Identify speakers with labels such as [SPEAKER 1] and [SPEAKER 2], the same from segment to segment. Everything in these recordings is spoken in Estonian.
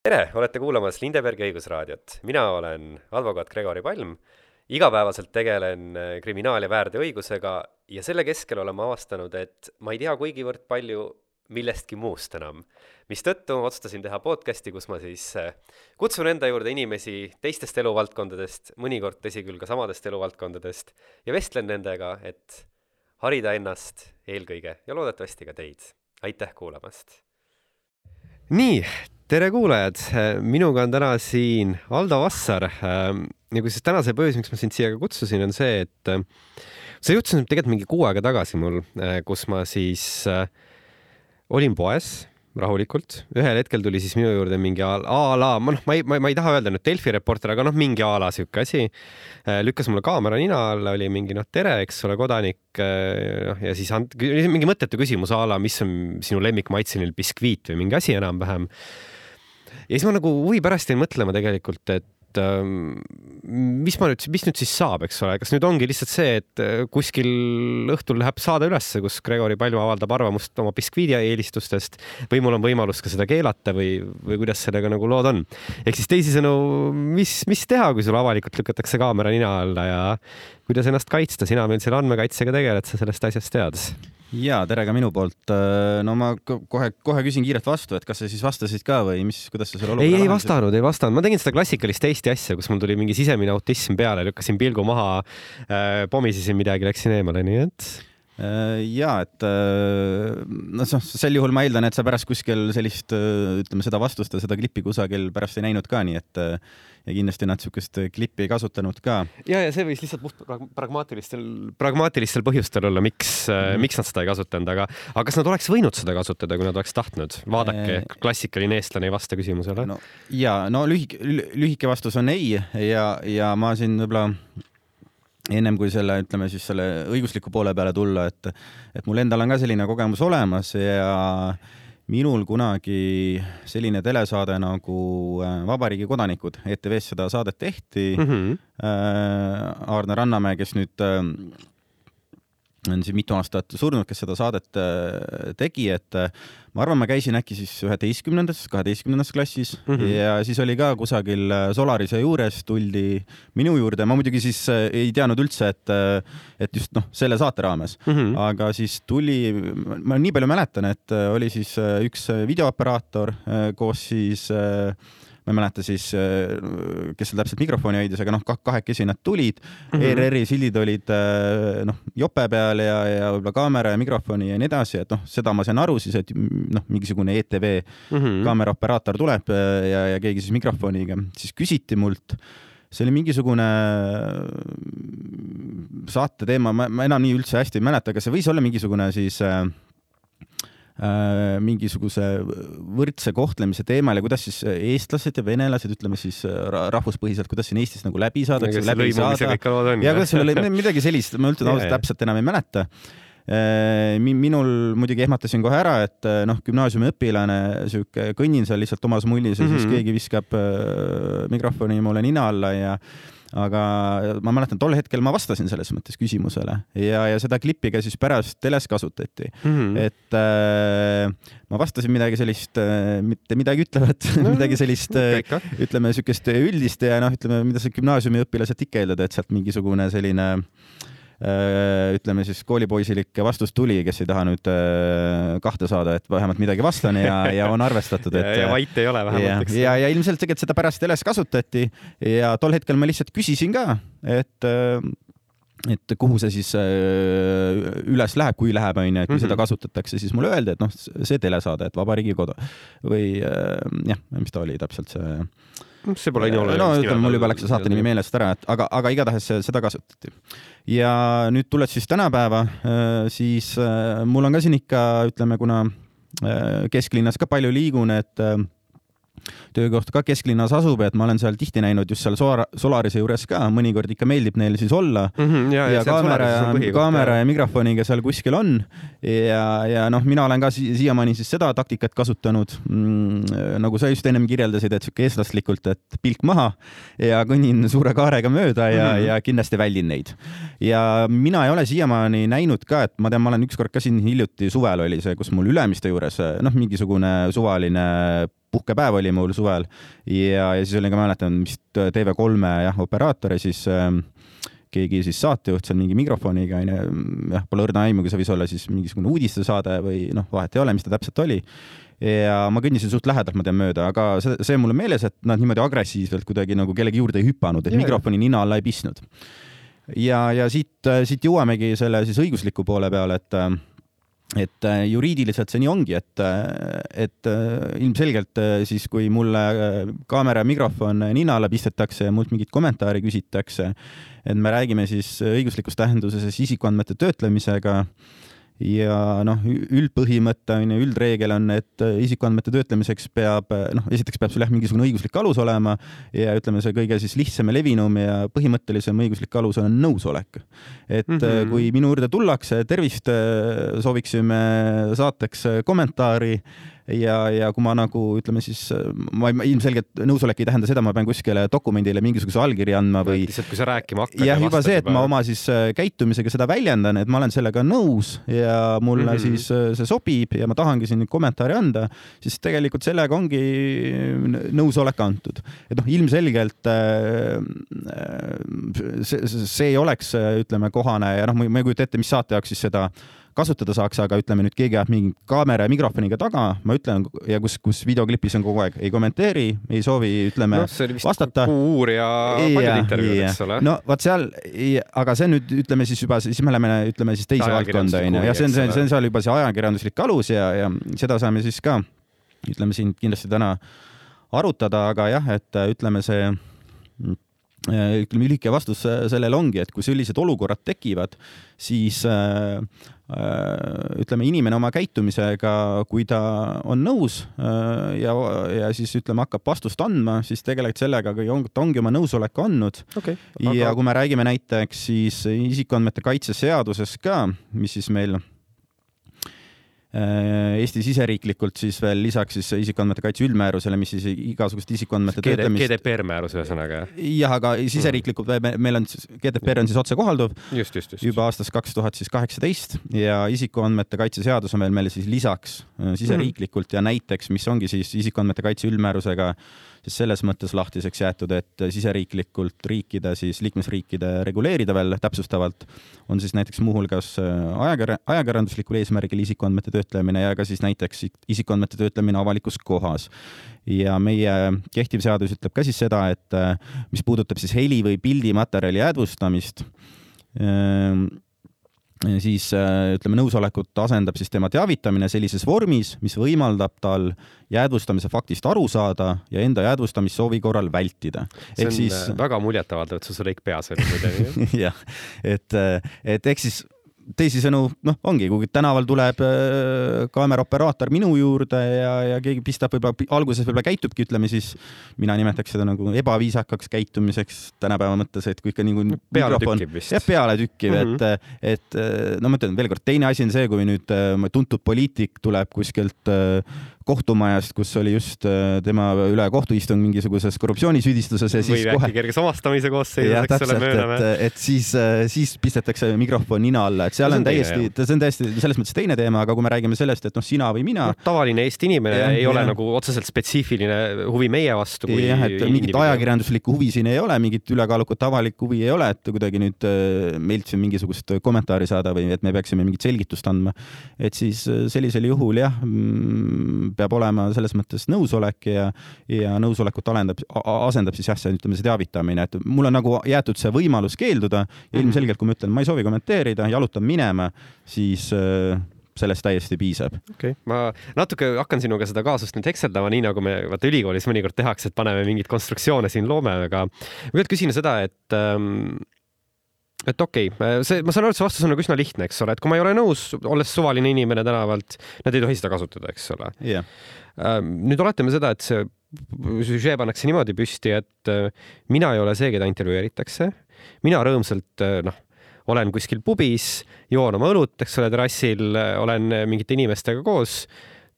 [SPEAKER 1] tere, olete kuulamas Lindebergi õigusraadiot. mina olen advokaat Gregori Palm. igapäevaselt tegelen äh, kriminaal- ja väärteoõigusega ja selle keskel olen ma avastanud, et ma ei tea kuigivõrd palju millestki muust enam. mistõttu otsustasin teha podcasti, kus ma siis äh, kutsun enda juurde inimesi teistest eluvaldkondadest, mõnikord tõsi küll ka samadest eluvaldkondadest, ja vestlen nendega, et harida ennast eelkõige ja loodetavasti ka teid. aitäh kuulamast! nii, tere kuulajad, minuga on täna siin Aldo Vassar ja kusjuures tänase põhjus, miks ma sind siia kutsusin, on see, et see juhtus nüüd tegelikult mingi kuu aega tagasi mul, kus ma siis äh, olin poes rahulikult, ühel hetkel tuli siis minu juurde mingi a la, ma noh, ma ei, ma ei taha öelda nüüd Delfi reporter, aga noh, mingi a la sihuke asi. lükkas mulle kaamera nina alla, oli mingi noh, tere, eks ole, kodanik. noh, ja siis and-, mingi mõttetu küsimus a la, mis on sinu lemmikmaitseline biskviit või mingi asi enam-vähem. Ja siis ma nagu huvi pärast jäin mõtlema tegelikult, et ähm, mis ma nüüd, mis nüüd siis saab, eks ole, kas nüüd ongi lihtsalt see, et äh, kuskil õhtul läheb saade ülesse, kus Gregori Palm avaldab arvamust oma biskviidi eelistustest või mul on võimalus ka seda keelata või, või kuidas sellega nagu lood on. ehk siis teisisõnu, mis, mis teha, kui sul avalikult lükatakse kaamera nina alla ja kuidas ennast kaitsta, sina meil seal andmekaitsega tegeled, sa sellest asjast tead
[SPEAKER 2] ja tere ka minu poolt. Äh, no ma kohe, kohe küsin kiirelt vastu, et kas sa siis vastasid ka või mis, kuidas sa selle
[SPEAKER 1] olukorra ei, ei vastanud, ei vastanud, ma tegin seda klassikalist Eesti asja, kus mul tuli mingi sisemine autism peale, lükkasin pilgu maha äh,, pomisesin midagi, läksin eemale, nii et
[SPEAKER 2] ja et noh, sel juhul ma eeldan, et sa pärast kuskil sellist, äh, ütleme seda vastust ja seda klippi kusagil pärast ei näinud ka, nii et ja kindlasti nad niisugust klippi ei kasutanud ka.
[SPEAKER 1] ja, ja see võis lihtsalt puht pragmaatilistel, pragmaatilistel põhjustel olla, miks mm, -hmm. miks nad seda ei kasutanud, aga, aga kas nad oleks võinud seda kasutada, kui nad oleks tahtnud? vaadake, klassikaline eestlane ei vasta küsimusele.
[SPEAKER 2] no ja no lühike, lühike vastus on ei ja, ja ma siin võib-olla ennem kui selle, ütleme siis selle õigusliku poole peale tulla, et, et mul endal on ka selline kogemus olemas ja minul kunagi selline telesaade nagu äh, Vabariigi kodanikud, ETV-s seda saadet tehti mm. -hmm. Aarne Rannamäe, kes nüüd äh, on siin mitu aastat surnud, kes seda saadet äh, tegi, et äh, ma arvan, ma käisin äkki siis üheteistkümnendas, kaheteistkümnendas klassis mm -hmm. ja siis oli ka kusagil äh, Solarise juures tuldi minu juurde, ma muidugi siis ei teadnud üldse, et, et just noh, selle saate raames mm, -hmm. aga siis tuli, ma nii palju mäletan, et oli siis üks videooperaator koos siis äh, ma ei mäleta siis, äh, kes seal täpselt mikrofoni hoidis, aga noh, kahekesi nad tulid mm -hmm. ERR-i sildid olid äh, noh, jope peal ja, ja võib-olla kaamera ja mikrofoni ja nii edasi, et noh, seda ma sain aru siis, et noh, mingisugune ETV mm -hmm. kaameraoperaator tuleb äh, ja, ja keegi siis mikrofoniga, siis küsiti mult see oli mingisugune saate teema, ma, enam nii üldse hästi ei mäleta, aga see võis olla mingisugune siis Äh, mingisuguse võrdse kohtlemise teemal ja kuidas siis eestlased ja venelased, ütleme siis äh, rahvuspõhiselt, kuidas siin Eestis nagu läbi saadakse, läbi saada. ja kuidas seal oli midagi sellist, ma üldse ausalt täpselt enam ei mäleta äh, minul muidugi ehmatasin kohe ära, et noh, gümnaasiumiõpilane, sihuke kõnnin seal lihtsalt omas mullis ja mm -hmm. siis mhm. keegi viskab mikrofoni mulle nina alla ja aga ma mäletan, tol hetkel ma vastasin selles mõttes küsimusele ja, ja seda klippi ka siis pärast teles kasutati mm. -hmm. et äh, ma vastasin midagi sellist äh,, mitte midagi ütlevat no, midagi sellist äh, ütleme niisugust üldist ja noh, ütleme, mida sa gümnaasiumiõpilaselt ikka eeldad, et sealt mingisugune selline Äh, ütleme siis koolipoisilik vastus tuli, kes ei taha nüüd äh, kahte saada, et vähemalt midagi vastan ja, ja on arvestatud, et.
[SPEAKER 1] ja vait ei ole vähemalt,
[SPEAKER 2] eks. ja, ja ilmselt tegelikult seda pärast teles kasutati ja tol hetkel ma lihtsalt küsisin ka, et äh, et kuhu see siis üles läheb, kui läheb, onju, et kui mm -hmm. seda kasutatakse, siis mulle öeldi, et noh, see telesaade, et Vabariigi Kodu või jah, mis ta oli täpselt see
[SPEAKER 1] see pole nii oluline.
[SPEAKER 2] no ütleme, mul juba läks see saate nimi meelest ära, et aga, aga igatahes seda kasutati. Ja nüüd tulles siis tänapäeva, äh, siis äh, mul on ka siin ikka, ütleme, kuna äh, kesklinnas ka palju liigun, et töökoht ka kesklinnas asub, et ma olen seal tihti näinud just seal Solar Solarise juures ka, mõnikord ikka meeldib neil siis olla mm. -hmm, ja, ja, ja kaamera ja, kaamera ja mikrofoniga seal kuskil on. ja, ja noh, mina olen ka si siiamaani siis seda taktikat kasutanud mm,, nagu sa just ennem kirjeldasid, et sihuke eestlaslikult, et pilk maha ja kõnnin suure kaarega mööda ja mm, -hmm. ja kindlasti väldin neid. ja mina ei ole siiamaani näinud ka, et ma tean, ma olen ükskord ka siin hiljuti suvel oli see, kus mul Ülemiste juures noh, mingisugune suvaline puhkepäev oli mul suvel ja, ja siis oli ka, mäletan, vist TV3-e jah, operaator ja siis äh, keegi siis saatejuht seal mingi mikrofoniga onju, jah, pole õrna aimugi, see võis olla siis mingisugune uudistesaade või noh, vahet ei ole, mis ta täpselt oli. ja ma kõndisin suht lähedalt, ma tean mööda, aga see, see on mulle meeles, et nad niimoodi agressiivselt kuidagi nagu kellegi juurde ei hüpanud, et ja, mikrofoni nina alla ei pistnud. ja, ja siit, siit jõuamegi selle siis õigusliku poole peale, et et äh, juriidiliselt see nii ongi, et, äh, et äh, ilmselgelt siis, kui mulle kaamera ja mikrofon nina alla pistetakse ja mult mingit kommentaari küsitakse, et me räägime siis õiguslikus tähenduses isikuandmete töötlemisega ja noh, üldpõhimõte on ju, üldreegel on, et isikuandmete töötlemiseks peab noh, esiteks peab sul jah, mingisugune õiguslik alus olema ja ütleme, see kõige siis lihtsam ja levinum ja põhimõttelisem õiguslik alus on nõusolek. et mm -hmm. kui minu juurde tullakse, tervist, sooviksime saateks kommentaari ja, ja kui ma nagu ütleme siis, ma, ilmselgelt nõusolek ei tähenda seda, ma pean kuskile dokumendile mingisuguse allkirja andma või.
[SPEAKER 1] lihtsalt, kui sa rääkima hakkad.
[SPEAKER 2] jah, juba see, et juba... ma oma siis äh, käitumisega seda väljendan, et ma olen sellega nõus ja mulle mm -hmm. siis äh, see sobib ja ma tahangi siin kommentaari anda, siis tegelikult sellega ongi nõusolek antud. et noh, ilmselgelt äh, see, see ei oleks, ütleme, kohane ja noh, ma ei kujuta ette, mis saate jaoks siis seda kasutada saaks, aga ütleme nüüd keegi ajab mingi kaamera ja mikrofoniga taga, ma ütlen ja kus, kus videoklipis on kogu aeg, ei kommenteeri, ei soovi, ütleme no, vastata.
[SPEAKER 1] uurija paljud intervjuud, eks ole.
[SPEAKER 2] no vot seal, aga see nüüd ütleme siis juba, siis me läheme, ütleme siis teise valdkonda onju, ja see on, see on, see on seal juba see ajakirjanduslik alus ja, ja seda saame siis ka ütleme siin kindlasti täna arutada, aga jah, et ütleme see ütleme, lühike vastus sellele ongi, et kui sellised olukorrad tekivad, siis äh, Äh, ütleme, inimene oma käitumisega, kui ta on nõus äh, ja, ja siis ütleme, hakkab vastust andma, siis tegelikult sellega on, ta ongi oma nõusoleku andnud
[SPEAKER 1] okay,. Aga...
[SPEAKER 2] ja kui me räägime näiteks siis isikuandmete kaitse seadusest ka, mis siis meil Äh, Eesti siseriiklikult siis veel lisaks siis isikuandmete kaitse üldmäärusele, mis siis igasugust isikuandmete töötlemist.
[SPEAKER 1] GDPR määrus ühesõnaga.
[SPEAKER 2] jah, aga siseriiklikult mm. meil on GDPR on siis otsekohalduv
[SPEAKER 1] just, just, just.
[SPEAKER 2] juba aastast kaks tuhat siis kaheksateist ja isikuandmete kaitse seadus on veel meil siis lisaks äh, siseriiklikult mm. ja näiteks, mis ongi siis isikuandmete kaitse üldmäärusega äh, selles mõttes lahtiseks jäetud, et siseriiklikult riikide siis liikmesriikide reguleerida veel täpsustavalt on siis näiteks muuhulgas äh, ajakirja, ajakirjanduslikul eesmärgil isikuandmete töötlemine ja ka siis näiteks isikuandmete töötlemine avalikus kohas. ja meie kehtiv seadus ütleb ka siis seda, et äh, mis puudutab siis heli või pildimaterjali jäädvustamist, ähm, siis äh, ütleme, nõusolekut asendab siis tema teavitamine sellises vormis, mis võimaldab tal jäädvustamise faktist aru saada ja enda jäädvustamissoovi korral vältida.
[SPEAKER 1] see on siis... väga muljetavaldav, et sul see lõik peas oli muide.
[SPEAKER 2] jah, et, et ehk siis teisisõnu, noh, ongi, kui tänaval tuleb äh, kaameraoperaator minu juurde ja, ja keegi pistab võib-olla, alguses võib-olla käitubki, ütleme siis, mina nimetaks seda nagu ebaviisakaks käitumiseks tänapäeva mõttes, et kui ikka nagu
[SPEAKER 1] peale tükkib vist.
[SPEAKER 2] jah, peale tükkib mm, -hmm. et, et no ma ütlen veel kord, teine asi on see, kui nüüd äh, tuntud poliitik tuleb kuskilt äh, kohtumajast, kus oli just äh, tema üle kohtuistung mingisuguses korruptsioonisüüdistuses ja
[SPEAKER 1] siis või kohe. kerge samastamise koosseisus, eks ole, mööname.
[SPEAKER 2] et, et siis, äh, siis pistetakse mikrofon nina alla, et seal on, on täiesti, see on täiesti selles mõttes teine teema, aga kui me räägime sellest, et noh, sina või mina no,.
[SPEAKER 1] tavaline Eesti inimene ja, ei ja. ole nagu otseselt spetsiifiline huvi meie vastu.
[SPEAKER 2] jah, et mingit ajakirjanduslikku huvi siin ei ole, mingit ülekaalukat avalikku huvi ei ole, et kuidagi nüüd äh, meilt siin mingisugust kommentaari saada või et me peaksime mingit selgitust andma. et siis sellisel juhul jah mm, peab olema selles mõttes nõusolek ja, ja nõusolekut alendab, asendab siis jah, see ütleme, see teavitamine, et mul on nagu jäetud see võimalus keelduda ja mhm. ilmselgelt, kui ma ütlen, ma ei soovi kommenteerida, jalutan minema, siis äh, sellest täiesti piisab.
[SPEAKER 1] okei okay., ma natuke hakkan sinuga seda kaasust nüüd hekseldama, nii nagu me vaata ülikoolis mõnikord tehakse, et paneme mingeid konstruktsioone siin loome, aga ma küsin seda, et ähm, et okei okay,, see, ma saan aru, et see vastus on nagu üsna lihtne, eks ole, et kui ma ei ole nõus, olles suvaline inimene tänavalt, nad ei tohi seda kasutada, eks ole.
[SPEAKER 2] Yeah..
[SPEAKER 1] nüüd oletame seda, et see süžee pannakse niimoodi püsti, et äh, mina ei ole see, keda intervjueeritakse, mina rõõmsalt äh, noh, olen kuskil pubis, joon oma õlut, eks ole, terrassil, olen mingite inimestega koos.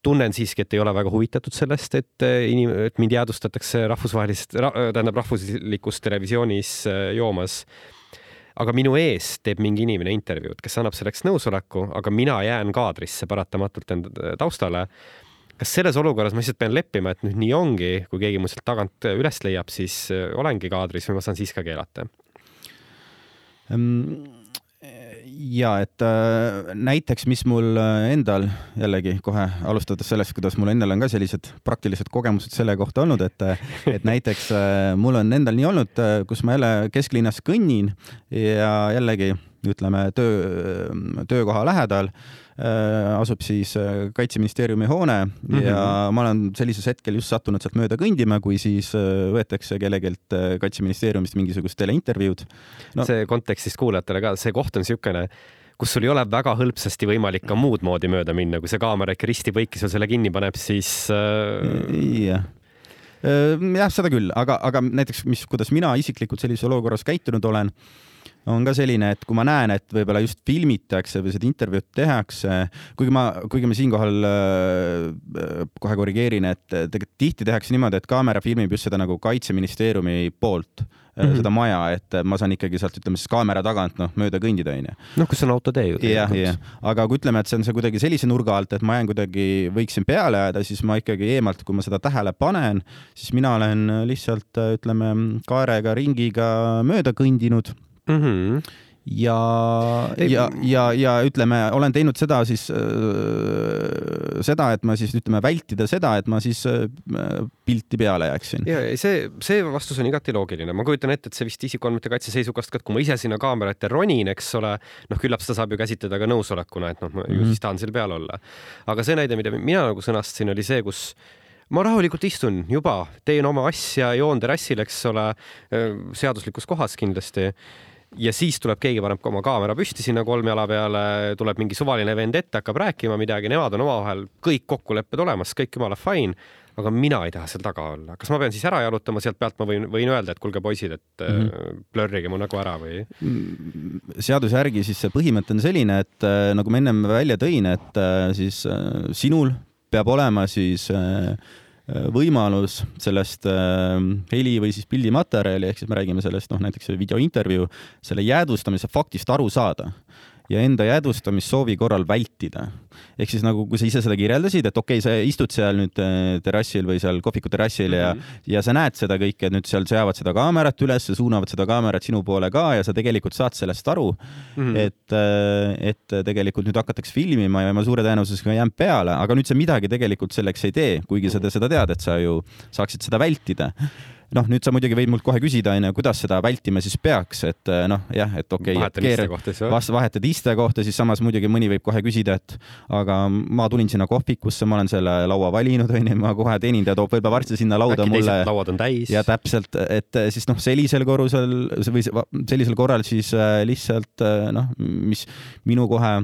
[SPEAKER 1] Tunnen siiski, et ei ole väga huvitatud sellest, et äh, inim-, et mind jäädvustatakse rahvusvahelisest ra,, tähendab rahvuslikus televisioonis joomas aga minu ees teeb mingi inimene intervjuud, kes annab selleks nõusoleku, aga mina jään kaadrisse paratamatult enda taustale. kas selles olukorras ma lihtsalt pean leppima, et nüüd nii ongi, kui keegi mu sealt tagant üles leiab, siis olengi kaadris või ma saan siis ka keelata?
[SPEAKER 2] Ja et äh, näiteks, mis mul äh, endal jällegi kohe alustades sellest, kuidas mul endal on ka sellised praktilised kogemused selle kohta olnud, et, et näiteks äh, mul on endal nii olnud, kus ma jälle kesklinnas kõnnin ja jällegi ütleme töö, töökoha lähedal Äh, asub siis äh, Kaitseministeeriumi hoone mm -hmm. ja ma olen sellisel hetkel just sattunud sealt mööda kõndima, kui siis äh, võetakse kellelgi Kaitseministeeriumist mingisugust teleintervjuud
[SPEAKER 1] no.. see kontekstist kuulajatele ka, see koht on niisugune kus sul ei ole väga hõlpsasti võimalik ka muud moodi mööda minna, kui see kaamera ikka risti-põiki sul selle kinni paneb, siis
[SPEAKER 2] äh.... jah jah, seda küll, aga, aga näiteks, mis, kuidas mina isiklikult sellises olukorras käitunud olen on ka selline, et kui ma näen, et võib-olla just filmitakse või seda intervjuud tehakse, kuigi ma, kuigi ma siinkohal äh, kohe korrigeerin, et tegelikult tihti tehakse niimoodi, et kaamera filmib just seda nagu kaitseministeeriumi poolt mm -hmm. seda maja, et ma saan ikkagi sealt, ütleme siis kaamera tagant noh, mööda kõndida, onju.
[SPEAKER 1] noh, kus on autotee ju.
[SPEAKER 2] jah, jah, aga kui ütleme, et see on see kuidagi sellise nurga alt, et ma jään kuidagi, võiksin peale jääda, siis ma ikkagi eemalt, kui ma seda tähele panen, siis mina olen lihtsalt ütleme kaarega ringiga mööda kõndinud mm. -hmm ja, ja, ja, ja ütleme, olen teinud seda siis äh, seda, et ma siis ütleme vältida seda, et ma siis äh, pilti peale jääksin.
[SPEAKER 1] ja see, see vastus on igati loogiline, ma kujutan ette, et see vist isikuandmete kaitse seisukohast ka, et kui ma ise sinna kaamera ette ronin, eks ole, noh, küllap seda saab ju käsitleda ka nõusolekuna, et noh, ma mm -hmm. ju siis tahan seal peal olla. aga see näide, mida mina nagu sõnastasin, oli see, kus ma rahulikult istun juba, teen oma asja, joon terrassil, eks ole, seaduslikus kohas kindlasti ja siis tuleb keegi, paneb oma kaamera püsti sinna kolmjala peale, tuleb mingi suvaline vend ette, hakkab rääkima midagi, nemad on omavahel kõik kokkulepped olemas, kõik jumala fine, aga mina ei taha seal taga olla. kas ma pean siis ära jalutama, sealt pealt ma võin, võin öelda, et kuulge, poisid, et mm -hmm. blurrige mu nägu ära või?
[SPEAKER 2] Mm, seaduse järgi siis see põhimõte on selline, et äh, nagu ma ennem välja tõin, et äh, siis sinul peab olema siis Äh, võimalus sellest äh, heli või siis pildimaterjali, ehk siis me räägime sellest, noh näiteks videointervjuu, selle jäädvustamise faktist aru saada ja enda jäädvustamissoovi korral vältida. ehk siis nagu, kui sa ise seda kirjeldasid, et okei okay,, sa istud seal nüüd äh, terrassil või seal kohviku terrassil ja mm, -hmm. ja sa näed seda kõike, et nüüd seal seavad seda kaamerat üles, suunavad seda kaamerat sinu poole ka ja sa tegelikult saad sellest aru mm, -hmm. et, äh, et tegelikult nüüd hakatakse filmima ja ma suure tõenäosusega jään peale, aga nüüd sa midagi tegelikult selleks ei tee, kuigi sa seda tead, et sa ju saaksid seda vältida noh, nüüd sa muidugi võid mult kohe küsida, onju, kuidas seda vältima siis peaks, et eh, noh, jah, et okei okay,, vast vahetad istekohta, siis samas muidugi mõni võib kohe küsida, et aga ma tulin sinna kohvikusse, ma olen selle laua valinud, onju, ma kohe teenindaja toob võib-olla varsti sinna lauda
[SPEAKER 1] Äkki
[SPEAKER 2] mulle.
[SPEAKER 1] lauad on täis.
[SPEAKER 2] ja täpselt, et eh, siis noh, sellisel korrusel või sellisel korral siis eh, lihtsalt noh, mis minu kohe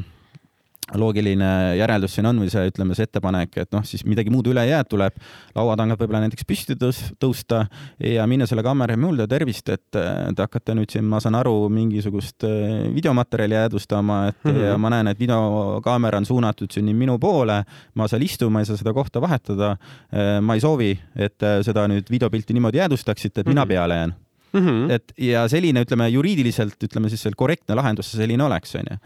[SPEAKER 2] loogiline järeldus siin on või see, ütleme, see ettepanek, et noh, siis midagi muud üle ei jää, tuleb lauatangad võib-olla näiteks püsti tõus-, tõusta ja minna selle kaamera juurde, tervist, et te hakkate nüüd siin, ma saan aru, mingisugust äh, videomaterjali jäädvustama, et mm -hmm. ja ma näen, et videokaamera on suunatud siin minu poole, ma seal istun, ma ei saa seda kohta vahetada. Äh, ma ei soovi, et seda nüüd videopilti niimoodi jäädvustaksite, et mm -hmm. mina mhm. peale jään mm. -hmm. et ja selline, ütleme juriidiliselt, ütleme siis korrektne lahendus selline oleks, onju.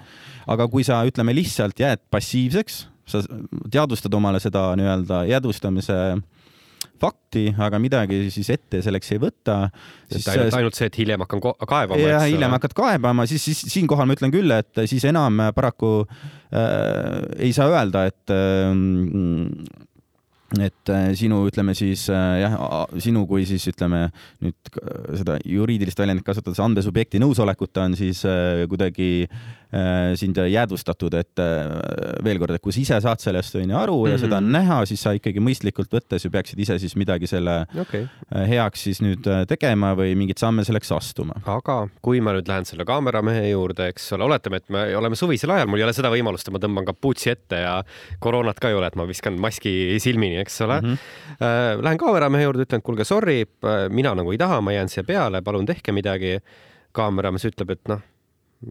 [SPEAKER 2] aga kui sa, ütleme lihtsalt jääd passiivseks, sa teadvustad omale seda nii-öelda jäädvustamise fakti, aga midagi siis ette selleks ei võta.
[SPEAKER 1] ainult, ainult see, et hiljem hakkan kaebama.
[SPEAKER 2] jah, hiljem hakkad kaebama, siis, siis siinkohal ma ütlen küll, et siis enam paraku äh, ei saa öelda, et äh, et äh, sinu, ütleme siis äh, jah, sinu kui siis ütleme nüüd seda juriidilist väljendit kasutades andmesubjekti nõusolekuta on siis äh, kuidagi sind jäädvustatud, et veel kord, et kui sa ise saad sellest onju aru mm -hmm. ja seda on mhm. näha, siis sa ikkagi mõistlikult võttes ju peaksid ise siis midagi selle okay. heaks siis nüüd tegema või mingeid samme selleks astuma.
[SPEAKER 1] aga kui ma nüüd lähen selle kaameramehe juurde, eks ole, oletame, et me oleme suvisel ajal, mul ei ole seda võimalust, et ma tõmban kapuutsi ette ja koroonat ka ei ole, et ma viskan maski silmini eks ole mm. -hmm. Lähen kaameramehe juurde, ütlen, et kuulge, sorry, äh, mina nagu ei taha, ma jään siia peale, palun tehke midagi. kaameramees ütleb, et noh,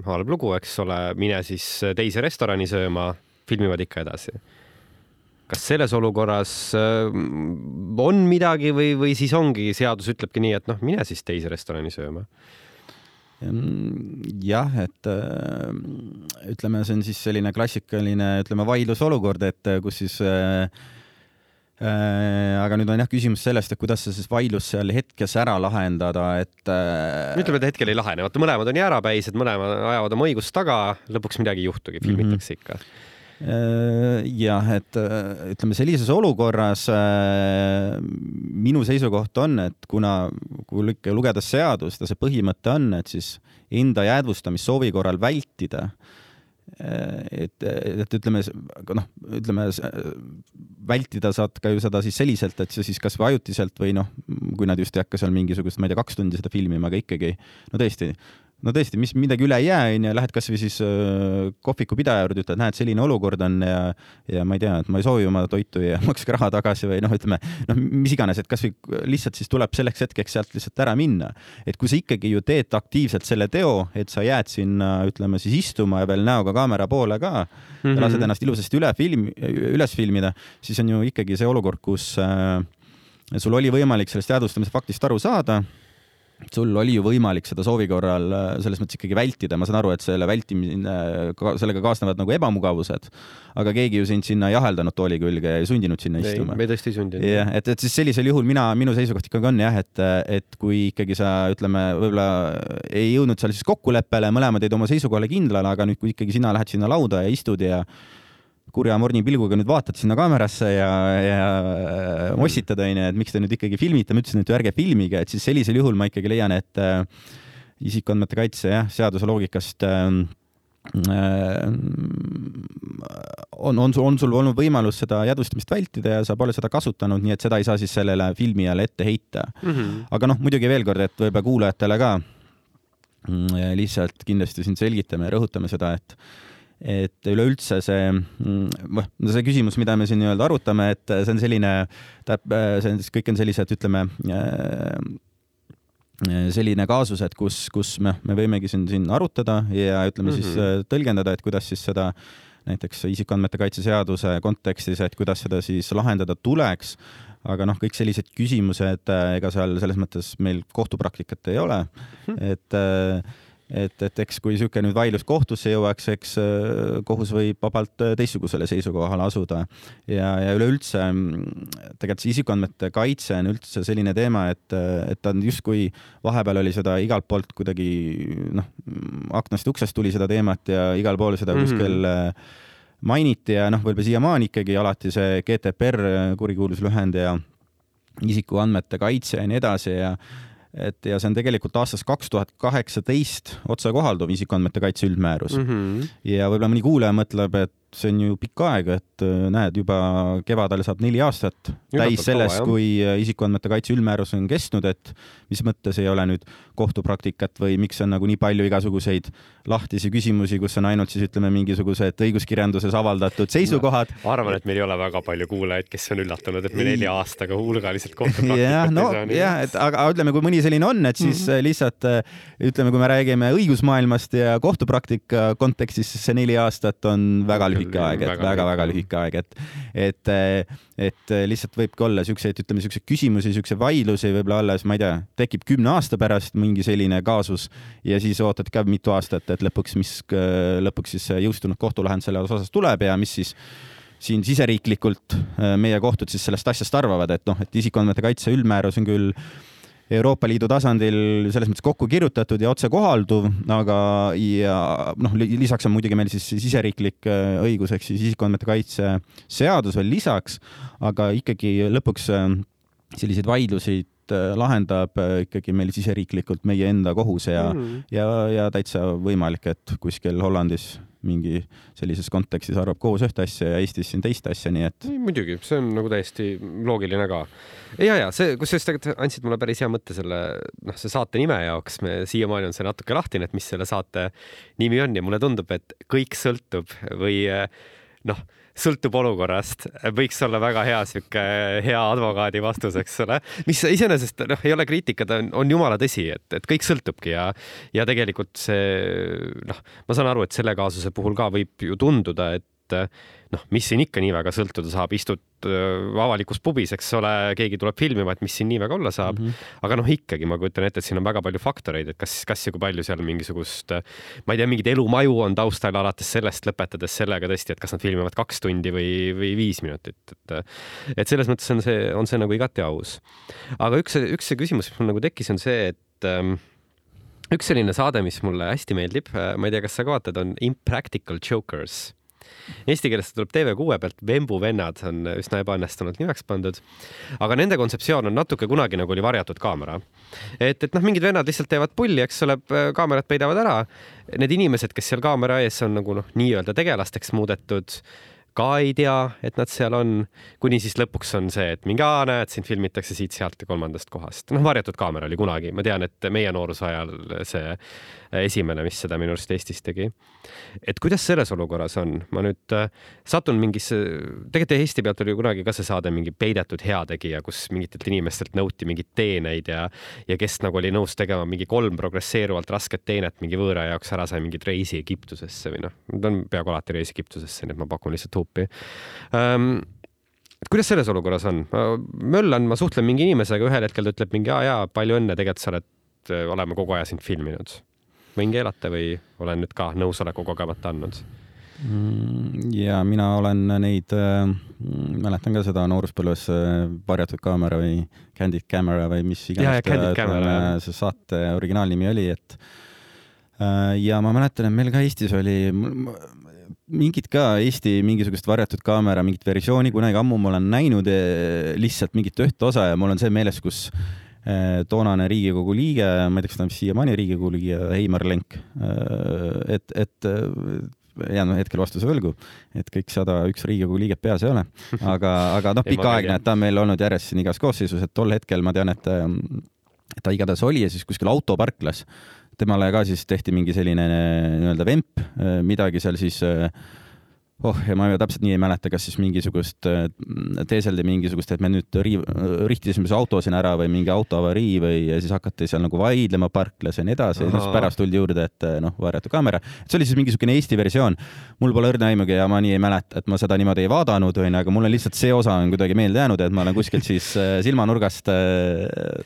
[SPEAKER 1] halb lugu, eks ole, mine siis teise restorani sööma, filmivad ikka edasi kas selles olukorras äh, on midagi või, või siis ongi, seadus ütlebki nii, et noh, mine siis teise restorani sööma?
[SPEAKER 2] jah, et ütleme, see on siis selline klassikaline, ütleme, vaidlusolukord, et kus siis äh, Äh, aga nüüd on jah küsimus sellest, et kuidas see siis vaidlus seal hetkes ära lahendada, et
[SPEAKER 1] äh.... ütleme, et hetkel ei lahene, vaata mõlemad on jäärapäised, mõlemad ajavad oma õigust taga, lõpuks midagi ei juhtugi, filmitakse ikka mm. -hmm
[SPEAKER 2] jah, et ütleme sellises olukorras minu seisukoht on, et kuna, kui ikka lugeda seadust ja see põhimõte on, et siis enda jäädvustamist soovi korral vältida et, et ütleme, noh, ütleme vältida saad ka ju seda siis selliselt, et sa siis kasvõi ajutiselt või noh, kui nad just ei hakka seal mingisugust, ma ei tea, kaks tundi seda filmima, aga ikkagi no tõesti no tõesti, mis midagi üle ei jää, onju, lähed kasvõi siis äh, kohvikupidaja juurde, ütled, näed, selline olukord on ja ja ma ei tea, et ma ei soovi oma toitu ja makske raha tagasi või noh, ütleme noh, mis iganes, et kasvõi lihtsalt siis tuleb selleks hetkeks sealt lihtsalt ära minna. et kui sa ikkagi ju teed aktiivselt selle teo, et sa jääd sinna, ütleme siis istuma ja veel näoga kaamera poole ka mm -hmm. lased ennast ilusasti üle film, üles filmida, siis on ju ikkagi see olukord, kus äh, sul oli võimalik sellest jäädvustamise faktist aru saada sul oli ju võimalik seda soovi korral äh, selles mõttes ikkagi vältida, ma saan aru, et selle vältimine, sellega kaasnevad nagu ebamugavused, aga keegi ju sind sinna ei aheldanud tooli külge ja ei sundinud sinna ei, istuma.
[SPEAKER 1] me tõesti ei sundinud.
[SPEAKER 2] jah, et, et siis sellisel juhul mina, minu seisukoht ikkagi on jah, et, et kui ikkagi sa ütleme, võib-olla ei jõudnud seal siis kokkuleppele, mõlemad jäid oma seisukohale kindlale, aga nüüd, kui ikkagi sina lähed sinna lauda ja istud ja kurja morni pilguga nüüd vaatad sinna kaamerasse ja, ja äh, mossitad, onju, et miks te nüüd ikkagi filmite, ma ütlesin, et ärge filmige, et siis sellisel juhul ma ikkagi leian, et äh, isikuandmete kaitse jah, seaduse loogikast äh, äh, on, on sul, on sul olnud võimalus seda jäädvustamist vältida ja sa pole seda kasutanud, nii et seda ei saa siis sellele filmijale ette heita mm. -hmm. aga noh, muidugi veel kord, et võib-olla kuulajatele ka mm, lihtsalt kindlasti siin selgitame ja rõhutame seda, et et üleüldse see, noh, see küsimus, mida me siin nii-öelda arutame, et see on selline, tähendab, see on siis, kõik on sellised, ütleme, selline kaasus, et kus, kus me, me võimegi siin, siin arutada ja ütleme mm -hmm. siis mhm. tõlgendada, et kuidas siis seda näiteks isikuandmete kaitse seaduse kontekstis, et kuidas seda siis lahendada tuleks. aga noh, kõik sellised küsimused, ega seal selles mõttes meil kohtupraktikat ei ole mm, -hmm. et äh, et, et eks kui niisugune nüüd vaidlus kohtusse jõuaks, eks äh, kohus võib vabalt äh, teistsugusele seisukohale asuda ja, ja üleüldse mm, tegelikult see isikuandmete kaitse on üldse selline teema, et, et ta on justkui vahepeal oli seda igalt poolt kuidagi noh, aknast ja uksest tuli seda teemat ja igal pool seda mm -hmm. kuskil äh, mainiti ja noh, võib-olla siiamaani ikkagi alati see GDPR kurikuulus lühend ja isikuandmete kaitse ja nii edasi ja et ja see on tegelikult aastast kaks tuhat kaheksateist otsekohalduv isikuandmete kaitse üldmäärus mm. -hmm. ja võib-olla mõni kuulaja mõtleb, et see on ju pikk aeg, et äh, näed, juba kevadel saab neli aastat täis sellest, kui äh, isikuandmete kaitse üldmäärus on kestnud, et mis mõttes ei ole nüüd kohtupraktikat või miks on nagu nii palju igasuguseid lahtisi küsimusi, kus on ainult siis ütleme, mingisugused õiguskirjanduses avaldatud seisukohad.
[SPEAKER 1] arvan, et meil ei ole väga palju kuulajaid, kes on üllatunud, et me nelja aastaga hulgaliselt kohtupraktikat
[SPEAKER 2] ja, no, ei saa. jah, et aga ütleme, kui mõni selline on, et siis mm -hmm. lihtsalt ütleme, kui me räägime õigusmaailmast ja kohtupraktika kontekstis, siis see neli aastat on väga lühike lühike aeg, et väga-väga lühike aeg, et, et, et lihtsalt võibki olla siukseid, ütleme siukseid küsimusi, siukseid vaidlusi võib-olla alles, ma ei tea, tekib kümne aasta pärast mingi selline kaasus ja siis ootad ka mitu aastat, et lõpuks, mis lõpuks siis jõustunud kohtulahend selles osas tuleb ja mis siis siin siseriiklikult meie kohtud siis sellest asjast arvavad, et noh, et isikuandmete kaitse üldmäärus on küll Euroopa Liidu tasandil selles mõttes kokku kirjutatud ja otsekohalduv, aga ja noh, lisaks on muidugi meil siis siseriiklik äh, õigus ehk siis isikuandmete kaitse seadus veel lisaks, aga ikkagi lõpuks äh, selliseid vaidlusi äh, lahendab ikkagi meil siseriiklikult meie enda kohus ja mm., ja, ja täitsa võimalik, et kuskil Hollandis mingi sellises kontekstis arvab kohus ühte asja ja Eestis siin teist asja, nii et.
[SPEAKER 1] muidugi, see on nagu täiesti loogiline ka. ja, ja see, kusjuures tegelikult andsid mulle päris hea mõtte selle, noh, see saate nime jaoks, me siiamaani on see natuke lahtine, et mis selle saate nimi on ja mulle tundub, et kõik sõltub või noh sõltub olukorrast, võiks olla väga hea sihuke hea advokaadi vastus, eks ole, mis iseenesest noh, ei ole kriitika, ta on, on jumala tõsi, et, et kõik sõltubki ja ja tegelikult see noh, ma saan aru, et selle kaasuse puhul ka võib ju tunduda, et noh, mis siin ikka nii väga sõltuda saab, istud avalikus pubis, eks ole, keegi tuleb filmima, et mis siin nii väga olla saab mm. -hmm. aga noh, ikkagi ma kujutan ette, et siin on väga palju faktoreid, et kas, kas ja kui palju seal mingisugust, ma ei tea, mingeid elumaju on taustal, alates sellest lõpetades sellega tõesti, et kas nad filmivad kaks tundi või, või viis minutit, et et selles mõttes on see, on see nagu igati aus. aga üks, üks see küsimus, mis mul nagu tekkis, on see, et ähm, üks selline saade, mis mulle hästi meeldib, ma ei tea, kas sa ka vaatad, on Impractical Jokers Eesti keeles tuleb TV6 pealt, Vembu vennad on üsna ebaõnnestunult nimeks pandud. aga nende kontseptsioon on natuke kunagi nagu oli varjatud kaamera. et, et noh, mingid vennad lihtsalt teevad pulli, eks ole, kaamerad peidavad ära. Need inimesed, kes seal kaamera ees on nagu noh, nii-öelda tegelasteks muudetud ka ei tea, et nad seal on, kuni siis lõpuks on see, et mingi, aa, näed, sind filmitakse siit-sealt ja kolmandast kohast. noh, varjatud kaamera oli kunagi, ma tean, et meie nooruse ajal see esimene, mis seda minu arust Eestis tegi. et kuidas selles olukorras on, ma nüüd äh, satun mingisse, tegelikult Eesti pealt oli kunagi ka see saade mingi peidetud heategija, kus mingitelt inimestelt nõuti mingeid teeneid ja, ja kes nagu oli nõus tegema mingi kolm progresseeruvalt rasket teenet mingi võõra jaoks ära sai mingit reisi Egiptusesse või noh, ta on peaaegu alati reis Egiptusesse, nii et ma pakun lihtsalt huupi um, et kuidas selles olukorras on? möllan, ma suhtlen mingi inimesega, ühel hetkel ta ütleb mingi, aa jaa, palju õnne, tegelikult sa oled, äh, oleme kogu aja sind filminud võin keelata või olen nüüd ka nõusoleku kogemata andnud?
[SPEAKER 2] Mm, ja mina olen neid äh,, mäletan ka seda nooruspõlves äh, varjatud kaamera või candid camera või mis iganes
[SPEAKER 1] ja,
[SPEAKER 2] see saate originaalnimi oli, et äh, ja ma mäletan, et meil ka Eestis oli mingit ka Eesti mingisugust varjatud kaamera mingit versiooni kunagi ammu ma olen näinud äh, lihtsalt mingit ühte osa ja mul on see meeles, kus toonane Riigikogu liige, ma ei tea, kas ta on siiamaani Riigikogu liige, Heimar Lenk, eh, et, et eh, jään hetkel vastuse võlgu, et kõik sada üks Riigikogu liiget peas ei ole, aga, aga noh, pikaaegne, et ta on meil olnud järjest siin igas koosseisus, et tol hetkel ma tean, et et ta igatahes oli ja siis kuskil autoparklas. Temale ka siis tehti mingi selline nii-öelda vemp, midagi seal siis äh, oh, ja ma täpselt nii ei mäleta, kas siis mingisugust, äh, teeseldi mingisugust, et me nüüd riiv, rihtisime see auto siin ära või mingi autoavarii või ja siis hakati seal nagu vaidlema parklas ja nii edasi ja siis pärast tuldi juurde, et äh, noh, varjatud kaamera. see oli siis mingisugune Eesti versioon. mul pole õrna aimugi ja ma nii ei mäleta, et ma seda niimoodi ei vaadanud, onju, aga mul on lihtsalt see osa on kuidagi meelde jäänud, et ma olen kuskilt siis äh, silmanurgast,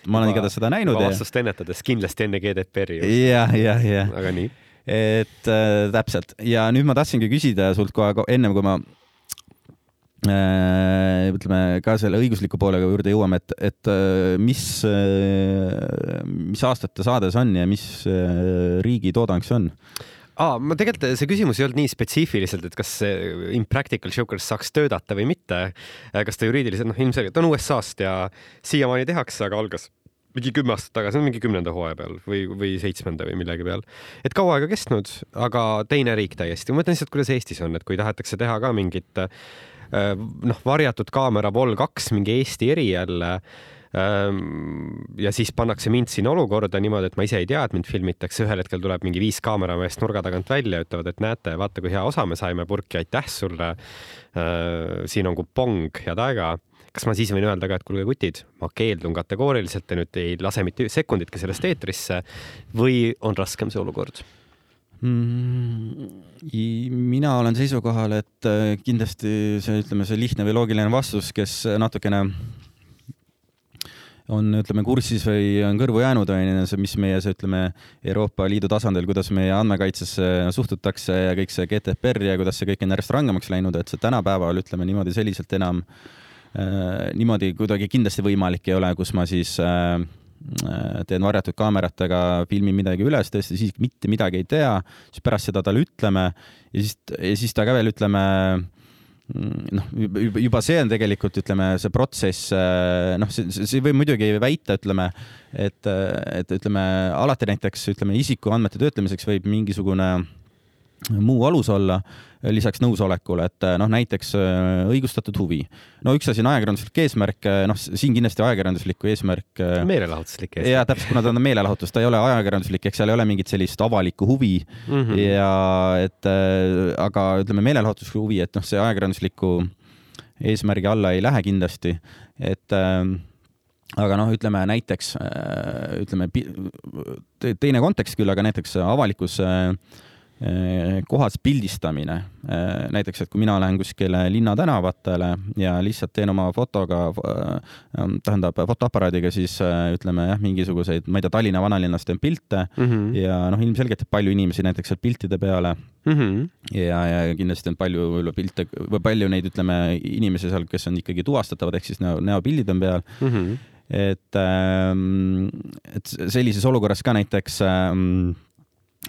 [SPEAKER 2] ma olen igatahes seda näinud.
[SPEAKER 1] vastust ennetades kindlasti enne GDPR-i.
[SPEAKER 2] jah, jah, jah.
[SPEAKER 1] aga nii
[SPEAKER 2] et äh, täpselt ja nüüd ma tahtsingi küsida sult kohe ennem kui ma äh, ütleme ka selle õigusliku poolega juurde jõuame, et, et äh, mis äh,, mis aastate saade see on ja mis äh, riigi toodang see on?
[SPEAKER 1] aa, ma tegelikult, see küsimus ei olnud nii spetsiifiliselt, et kas Impractical Jokers saaks töötada või mitte. kas ta juriidiliselt, noh, ilmselgelt on USA-st ja siiamaani tehakse, aga algas mingi kümme aastat tagasi, mingi kümnenda hooaja peal või, või seitsmenda või millegi peal. et kaua aega kestnud, aga teine riik täiesti. ma mõtlen lihtsalt, kuidas Eestis on, et kui tahetakse teha ka mingit äh, noh, varjatud kaamera Vol kaks, mingi Eesti eri jälle ähm, ja siis pannakse mind sinna olukorda niimoodi, et ma ise ei tea, et mind filmitakse, ühel hetkel tuleb mingi viis kaamerameest nurga tagant välja, ütlevad, et näete, vaata, kui hea osa me saime purki, aitäh sulle. Äh, siin on kupong, head aega kas ma siis võin öelda ka, et kuulge, kutid, ma keeldun kategooriliselt, te nüüd ei lase mitte sekunditki sellest eetrisse või on raskem see olukord?
[SPEAKER 2] Mm, mina olen seisukohal, et äh, kindlasti see, ütleme, see lihtne või loogiline vastus, kes natukene on, ütleme, kursis või on kõrvu jäänud, on ju, see, mis meie see, ütleme, Euroopa Liidu tasandil, kuidas meie andmekaitsesse suhtutakse ja kõik see GDPR ja kuidas see kõik on järjest rangemaks läinud, et see tänapäeval, ütleme niimoodi, selliselt enam äh, niimoodi kuidagi kindlasti võimalik ei ole, kus ma siis äh, äh, teen varjatud kaameratega, filmin midagi üles, tõesti siis mitte midagi ei tea, siis pärast seda talle ütleme ja siis, ja siis ta ka veel ütleme mm, noh, juba see on tegelikult, ütleme, see protsess, noh, see, see võib muidugi väita, ütleme, et, et ütleme, alati näiteks ütleme, isikuandmete töötlemiseks võib mingisugune muu alus olla lisaks nõusolekule, et noh, näiteks äh, õigustatud huvi. no üks asi on ajakirjanduslik eesmärk, äh, noh, siin kindlasti ajakirjanduslikku eesmärk.
[SPEAKER 1] Äh, meelelahutuslik
[SPEAKER 2] eesmärk. ja täpselt, kuna ta on meelelahutus, ta ei ole ajakirjanduslik, eks seal ei ole mingit sellist avalikku huvi mm. -hmm. ja et aga ütleme, meelelahutuslikku huvi, et noh, see ajakirjandusliku eesmärgi alla ei lähe kindlasti, et aga noh, ütleme näiteks ütleme teine kontekst küll, aga näiteks avalikus Eh, kohas pildistamine. Eh, näiteks, et kui mina lähen kuskile linnatänavatele ja lihtsalt teen oma fotoga, eh, tähendab fotoaparaadiga siis ütleme jah, mingisuguseid, ma ei tea, Tallinna vanalinnas teen pilte mm -hmm. ja noh, ilmselgelt palju inimesi näiteks sealt piltide peale mm. -hmm. ja, ja kindlasti on palju pilte või palju neid, ütleme, inimesi seal, kes on ikkagi tuvastatavad, ehk siis näo, näopildid on peal mm. -hmm. et, ähm, et sellises olukorras ka näiteks ähm,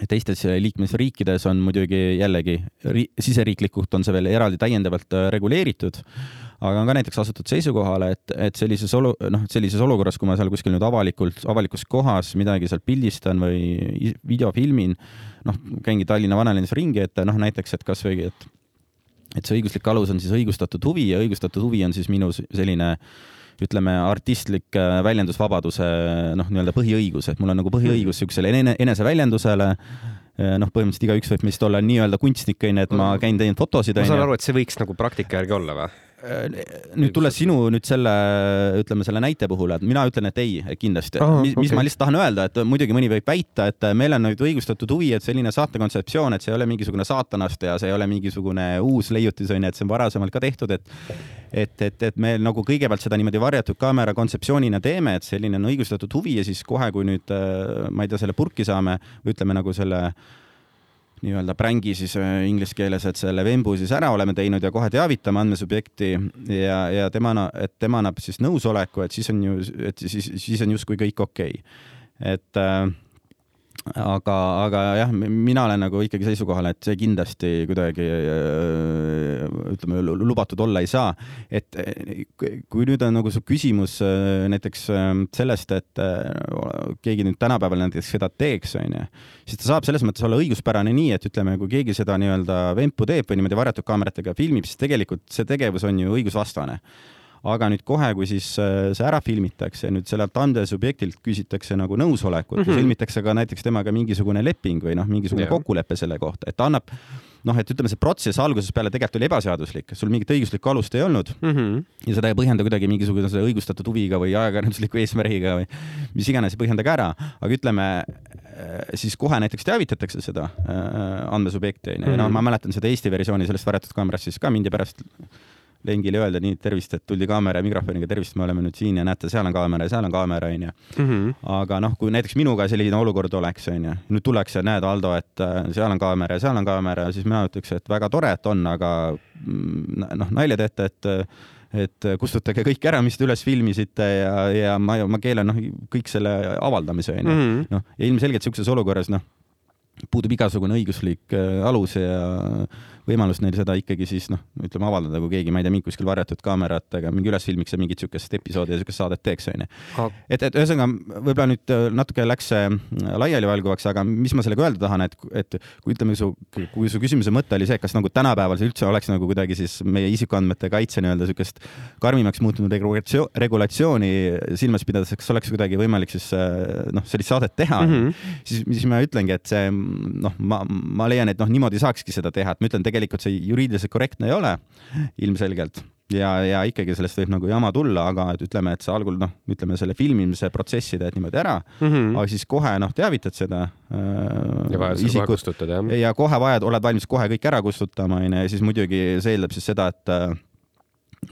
[SPEAKER 2] teistes liikmesriikides on muidugi jällegi siseriiklikult on see veel eraldi täiendavalt äh, reguleeritud, aga on ka näiteks asutud seisukohale, et, et sellises olu-, noh, sellises olukorras, kui ma seal kuskil nüüd avalikult, avalikus kohas midagi seal pildistan või videofilmin, noh, käingi Tallinna vanalinnas ringi, et noh, näiteks, et kasvõi, et et see õiguslik alus on siis õigustatud huvi ja õigustatud huvi on siis minu selline ütleme, artistlik äh, väljendusvabaduse noh, nii-öelda põhiõigus, et mul on nagu põhiõigus niisugusele ene, eneseväljendusele äh, noh, põhimõtteliselt igaüks võib meist olla nii-öelda kunstnik, onju, et ma mm. käin teinud fotosid.
[SPEAKER 1] ma saan aru, et see võiks nagu praktika järgi olla või?
[SPEAKER 2] Äh, nüüd tulles sinu nüüd selle, ütleme selle näite puhul, et mina ütlen, et ei, kindlasti. mis, mis okay. ma lihtsalt tahan öelda, et muidugi mõni võib väita, et meil on nüüd õigustatud huvi, et selline saate kontseptsioon, et see ei ole mingisugune saatanast ja see ei ole mingisugune uus leiutis onju, et see on varasemalt ka tehtud, et et, et, et me nagu kõigepealt seda niimoodi varjatud kaamera kontseptsioonina teeme, et selline on õigustatud huvi ja siis kohe, kui nüüd ma ei tea, selle purki saame ütleme nagu selle nii-öelda prängi siis äh, inglise keeles, et selle vembu siis ära oleme teinud ja kohe teavitame andmesubjekti ja, ja tema, et tema annab siis nõusoleku, et siis on ju, et siis, siis on justkui kõik okei. Okay.. et äh, aga, aga jah, mina olen nagu ikkagi seisukohal, et see kindlasti kuidagi äh, ütleme, lubatud olla ei saa. et kui nüüd on nagu su küsimus äh, näiteks äh, sellest, et keegi nüüd tänapäeval näiteks seda teeks, onju, siis ta saab selles mõttes olla õiguspärane nii, et ütleme, kui keegi seda nii-öelda vempu teeb või niimoodi varjatud kaameratega filmib, siis tegelikult see tegevus on ju õigusvastane aga nüüd kohe, kui siis äh, see ära filmitakse, nüüd sellelt andesubjektilt küsitakse nagu nõusolekut mm -hmm. või sõlmitakse ka näiteks temaga mingisugune leping või noh, mingisugune yeah. kokkulepe selle kohta, et ta annab noh, et ütleme, see protsess algusest peale tegelikult oli ebaseaduslik, sul mingit õiguslikku alust ei olnud mm -hmm. ja seda ei põhjenda kuidagi mingisuguse õigustatud huviga või ajakirjandusliku eesmärgiga või mis iganes, põhjendage ära, aga ütleme, äh, siis kohe näiteks teavitatakse seda äh, andmesubjekti onju mm -hmm., no ma mäletan seda Eesti versiooni sellest varjatud kaamerast, siis ka mindi pärast Lengile öelda nii, et tervist, et tuldi kaamera ja mikrofoniga, tervist, me oleme nüüd siin ja näete, seal on kaamera ja seal on kaamera, onju. Mhm. aga noh, kui näiteks minuga selline olukord oleks, onju, nüüd tullakse, näed, Aldo, et äh, seal on kaamera ja seal on kaamera, siis mina ütleks, et väga tore, et on, aga mm, noh, nalja teete, et et kustutage kõik ära, mis te üles filmisite ja, ja ma, ma keelan noh, kõik selle avaldamise onju mm -hmm.. noh, ja ilmselgelt siukses olukorras noh, puudub igasugune õiguslik äh, alus ja võimalus neil seda ikkagi siis noh, ütleme avaldada, kui keegi, ma ei tea, mingi kuskil varjatud kaameratega mingi üles filmiks ja mingit siukest episoodi ja siukest saadet teeks, onju. et, et ühesõnaga võib-olla nüüd äh, natuke läks see äh, laialivalguvaks, aga mis ma sellega öelda tahan, et, et kui ütleme, su, kui su küsimuse mõte oli see, kas nagu tänapäeval see üldse oleks nagu kuidagi siis meie isikuandmete kaitse nii-öelda siukest karmimaks muutunud regulatsioon, regulatsiooni silmas pidades, kas oleks kuidagi võimalik siis noh, sellist saadet teha mm, -hmm. siis, siis ma ütlengi, et see noh, ma, ma leian, et noh, niimoodi saakski seda teha, et ma ütlen tegelikult see juriidiliselt korrektne ei ole ilmselgelt ja, ja ikkagi sellest võib nagu jama tulla, aga et ütleme, et sa algul noh, ütleme selle filmimise protsessi teed niimoodi ära mm, -hmm. aga siis kohe noh, teavitad seda
[SPEAKER 1] äh, ja vajadusel kohe kustutad jah.
[SPEAKER 2] ja kohe vajad, oled valmis kohe kõik ära kustutama onju ja siis muidugi see eeldab siis seda, et äh,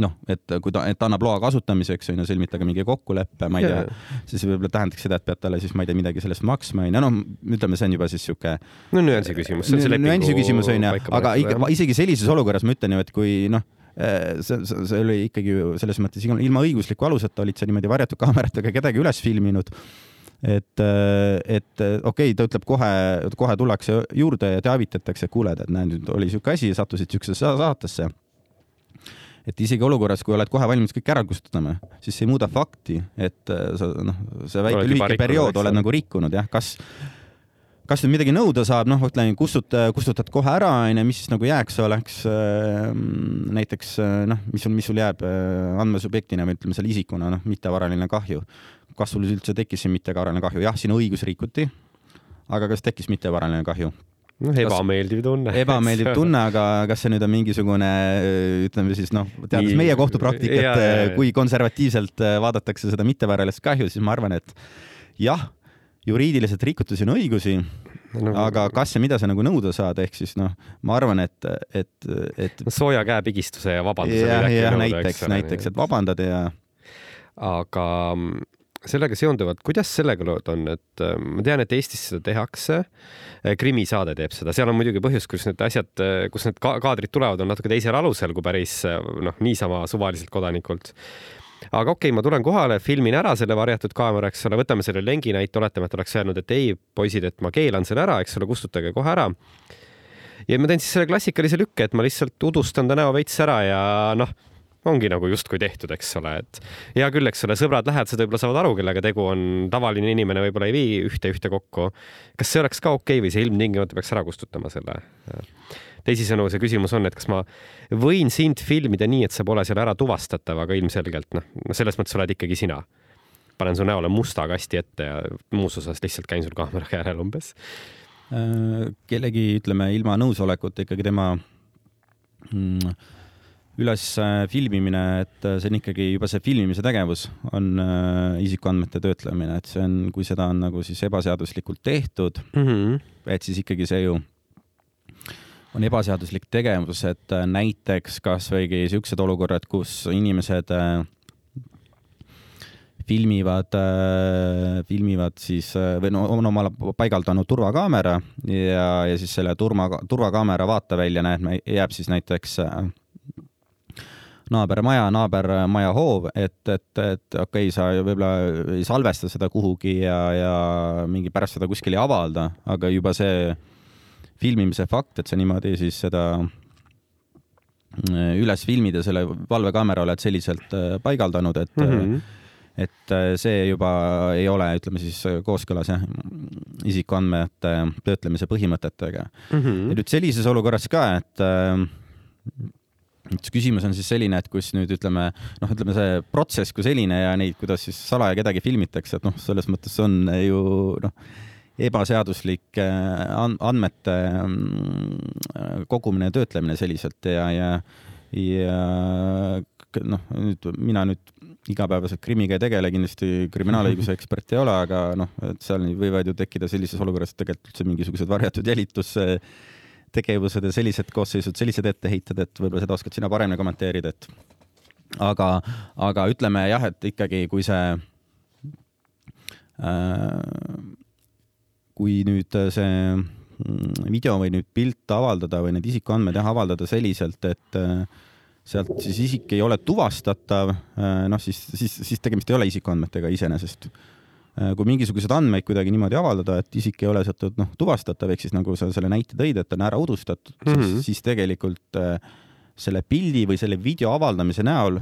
[SPEAKER 2] noh, et kui ta, et ta annab loa kasutamiseks, on ju, sõlmitage mingi kokkulepe, ma ei tea, siis võib-olla tähendaks seda, et pead talle siis, ma ei tea, midagi sellest maksma, on ju, noh, ütleme, see on juba siis sihuke.
[SPEAKER 1] no nüansi küsimus.
[SPEAKER 2] nüansi küsimus on ju, aga ikka, isegi sellises olukorras ma ütlen ju, et kui noh eh, see, see, see oli ikkagi ju selles mõttes ilma õigusliku aluseta olid sa niimoodi varjatud kaameratega kedagi üles filminud et, eh, et okei okay,, ta ütleb kohe, kohe tullakse juurde ja teavitatakse, kuule, et näe, nüüd oli sihuke asi, sattusid siuksesse saatesse et isegi olukorras, kui oled kohe valmis kõik ära kustutama, siis see ei muuda fakti, et äh, sa noh, see väike lühike periood oled nagu rikkunud jah, kas kas nüüd midagi nõuda saab, noh, ütleme, kustuta, kustutad kohe ära, onju, mis siis nagu jääks oleks äh, näiteks äh, noh, mis sul, mis sul jääb andmesubjektina või ütleme selle isikuna, noh, mittevaraline kahju. kas sul üldse tekkis siin mittevaraline kahju? jah, sinu õigus rikuti, aga kas tekkis mittevaraline kahju?
[SPEAKER 1] Noh, ebameeldiv tunne.
[SPEAKER 2] ebameeldiv tunne, aga kas see nüüd on mingisugune, ütleme siis noh, teades meie kohtupraktikat, kui konservatiivselt äh, vaadatakse seda mitteväralist kahju, siis ma arvan, et jah, juriidiliselt rikutud sinu õigusi, no, aga kas ja mida sa nagu nõuda saad, ehk siis noh, ma arvan, et, et, et
[SPEAKER 1] no, sooja käepigistuse ja vabanduse.
[SPEAKER 2] jah, jah, näiteks, näiteks, et vabandad ja.
[SPEAKER 1] aga mm, sellega seonduvalt, kuidas sellega lood on, et äh, ma tean, et Eestis seda tehakse. Äh, krimisaade teeb seda, seal on muidugi põhjus, kus need asjad, äh, kus need kaadrid tulevad, on natuke teisel alusel kui päris noh, niisama suvaliselt kodanikult. aga okei okay,, ma tulen kohale, filmin ära selle varjatud kaamera, eks ole, võtame selle lengi näite, oletame, et oleks öelnud, et ei, poisid, et ma keelan selle ära, eks ole, kustutage kohe ära ja ma teen siis selle klassikalise lükke, et ma lihtsalt udustan ta näo veits ära ja noh ongi nagu justkui tehtud, eks ole, et hea küll, eks ole, sõbrad, lähedased võib-olla saavad aru, kellega tegu on, tavaline inimene võib-olla ei vii ühte-ühte kokku. kas see oleks ka okei okay või see ilmtingimata peaks ära kustutama selle? teisisõnu, see küsimus on, et kas ma võin sind filmida nii, et sa pole seal ära tuvastatav, aga ilmselgelt noh, no selles mõttes oled ikkagi sina. panen su näole musta kasti ette ja muus osas lihtsalt käin sul kaameraga järel umbes.
[SPEAKER 2] Äh, kellegi, ütleme ilma nõusolekuta ikkagi tema mm, üles äh, filmimine, et äh, see on ikkagi juba see filmimise tegevus on äh, isikuandmete töötlemine, et see on, kui seda on nagu siis ebaseaduslikult tehtud mm, -hmm. et siis ikkagi see ju on ebaseaduslik tegevus, et näiteks kasvõigi siuksed olukorrad, kus inimesed filmivad filmivad siis või no on omale paigaldanud turvakaamera ja, ja siis selle turva, turvakaamera vaatevälja näed, jääb siis näiteks äh, naabermaja, naabermaja hoov, et, et, et okei okay,, sa võib-olla ei salvesta seda kuhugi ja, ja mingi pärast seda kuskil ei avalda, aga juba see filmimise fakt, et sa niimoodi siis seda äh, üles filmid ja selle valvekaamera oled selliselt äh, paigaldanud, et mm -hmm. et see juba ei ole, ütleme siis kooskõlas jah, isikuandmete töötlemise põhimõtetega mm. -hmm. ja nüüd sellises olukorras ka, et et küsimus on siis selline, et kus nüüd ütleme, noh, ütleme see protsess kui selline ja neid, kuidas siis salaja kedagi filmitakse, et noh, selles mõttes on ju noh, ebaseaduslik äh, andmete mm, kogumine ja töötlemine selliselt ja, ja, ja noh, nüüd mina nüüd igapäevaselt krimiga ei tegele, kindlasti kriminaalõiguse ekspert ei ole, aga noh, et seal võivad ju tekkida sellises olukorras tegelikult üldse mingisugused varjatud jälitus tegevused ja sellised koosseisud, sellised etteheited, et võib-olla seda oskad sina paremini kommenteerida, et aga, aga ütleme jah, et ikkagi, kui see äh, kui nüüd see mm, video või nüüd pilt avaldada või need isikuandmed jah avaldada selliselt, et äh, sealt siis isik ei ole tuvastatav, äh, noh siis, siis, siis tegemist ei ole isikuandmetega iseenesest kui mingisuguseid andmeid kuidagi niimoodi avaldada, et isik ei ole sealt noh, tuvastatav, ehk siis nagu sa selle näite tõid, et on ära udustatud mm, -hmm. siis, siis tegelikult äh, selle pildi või selle video avaldamise näol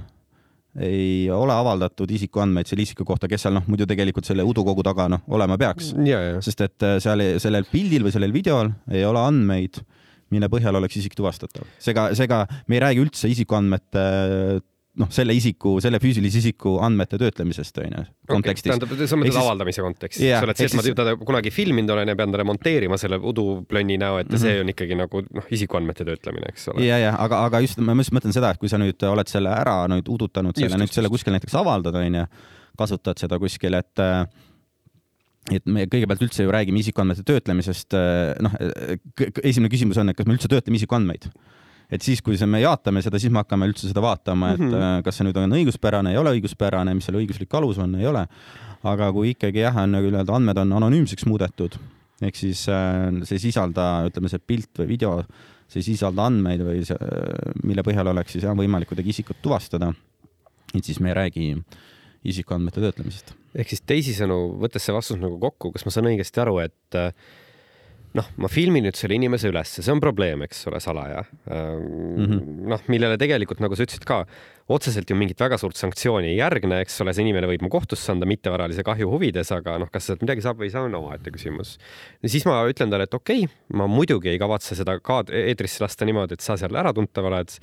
[SPEAKER 2] ei ole avaldatud isikuandmeid selle isiku kohta, kes seal noh, muidu tegelikult selle udukogu taga noh, olema peaks. sest et äh, seal sellel pildil või sellel videol ei ole andmeid, mille põhjal oleks isik tuvastatav. seega, seega me ei räägi üldse isikuandmete noh, selle isiku, selle füüsilise isiku andmete töötlemisest onju, kontekstis
[SPEAKER 1] okay,. tähendab, sa mõtled avaldamise kontekstis yeah,, eks ole, et see, et ma siis... teda kunagi filminud olen ja pean talle monteerima selle uduplönni näo, et mm -hmm. see on ikkagi nagu noh, isikuandmete töötlemine, eks ole.
[SPEAKER 2] ja, ja aga, aga just ma just mõtlen seda, et kui sa nüüd oled selle ära nüüd udutanud, selle nüüd selle kuskil näiteks avaldad onju, kasutad seda kuskil, et et me kõigepealt üldse ju räägime isikuandmete töötlemisest, noh, esimene küsimus on, et kas me üldse töötleme isikuandmeid et siis, kui see, me jaatame seda, siis me hakkame üldse seda vaatama, et mm -hmm. kas see nüüd on õiguspärane, ei ole õiguspärane, mis selle õiguslik alus on, ei ole. aga kui ikkagi jah, on nagu nii-öelda andmed on anonüümseks muudetud, ehk siis äh, see ei sisalda, ütleme, see pilt või video, see ei sisalda andmeid või see, mille põhjal oleks siis jah võimalik kuidagi isikut tuvastada. et siis me ei räägi isikuandmete töötlemisest.
[SPEAKER 1] ehk siis teisisõnu, võttes see vastus nagu kokku, kas ma saan õigesti aru, et äh, noh, ma filmin nüüd selle inimese ülesse, see on probleem, eks ole, salaja mm -hmm.. noh, millele tegelikult, nagu sa ütlesid ka, otseselt ju mingit väga suurt sanktsiooni ei järgne, eks ole, see inimene võib mu kohtusse anda mittevaralise kahju huvides, aga noh, kas sealt midagi saab või ei saa, on omaette küsimus. siis ma ütlen talle, et okei okay,, ma muidugi ei kavatse seda ka eetrisse lasta niimoodi, et sa seal äratuntav oled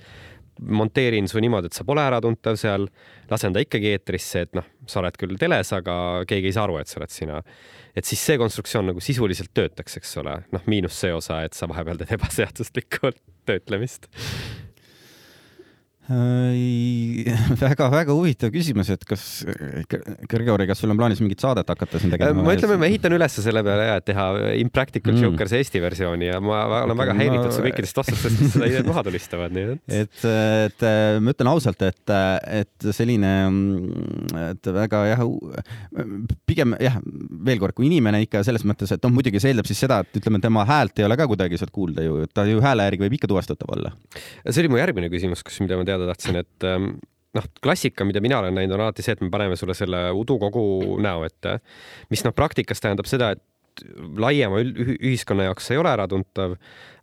[SPEAKER 1] monteerin su niimoodi, et sa pole äratuntav seal, lasen ta ikkagi eetrisse, et noh, sa oled küll teles, aga keegi ei saa aru, et sa oled sina. Et siis see konstruktsioon nagu sisuliselt töötaks, eks ole, noh, miinus see osa, et sa vahepeal teed ebaseaduslikku töötlemist
[SPEAKER 2] väga-väga huvitav küsimus, et kas, Gregori, kas sul on plaanis mingit saadet hakata siin tegema?
[SPEAKER 1] ma ütleme, ma ehitan üles selle peale ja, et teha Impractical mm. Jokers Eesti versiooni ja ma olen väga häiritud su kõikidest vastustest, mis seda maha tulistavad, nii
[SPEAKER 2] et. et, et ma ütlen ausalt, et, et selline, et väga jah, pigem jah, veel kord, kui inimene ikka selles mõttes, et noh, muidugi see eeldab siis seda, et ütleme, tema häält ei ole ka kuidagi sealt kuulda ju, ta ju hääle järgi võib ikka tuvastatav olla.
[SPEAKER 1] see oli mu järgmine küsimus, kas, mida ma teada tahtsin, et ähm, noh, klassika, mida mina olen näinud, on alati see, et me paneme sulle selle udukogu näo ette, mis noh, praktikas tähendab seda, et laiema ühiskonna jaoks ei ole äratuntav,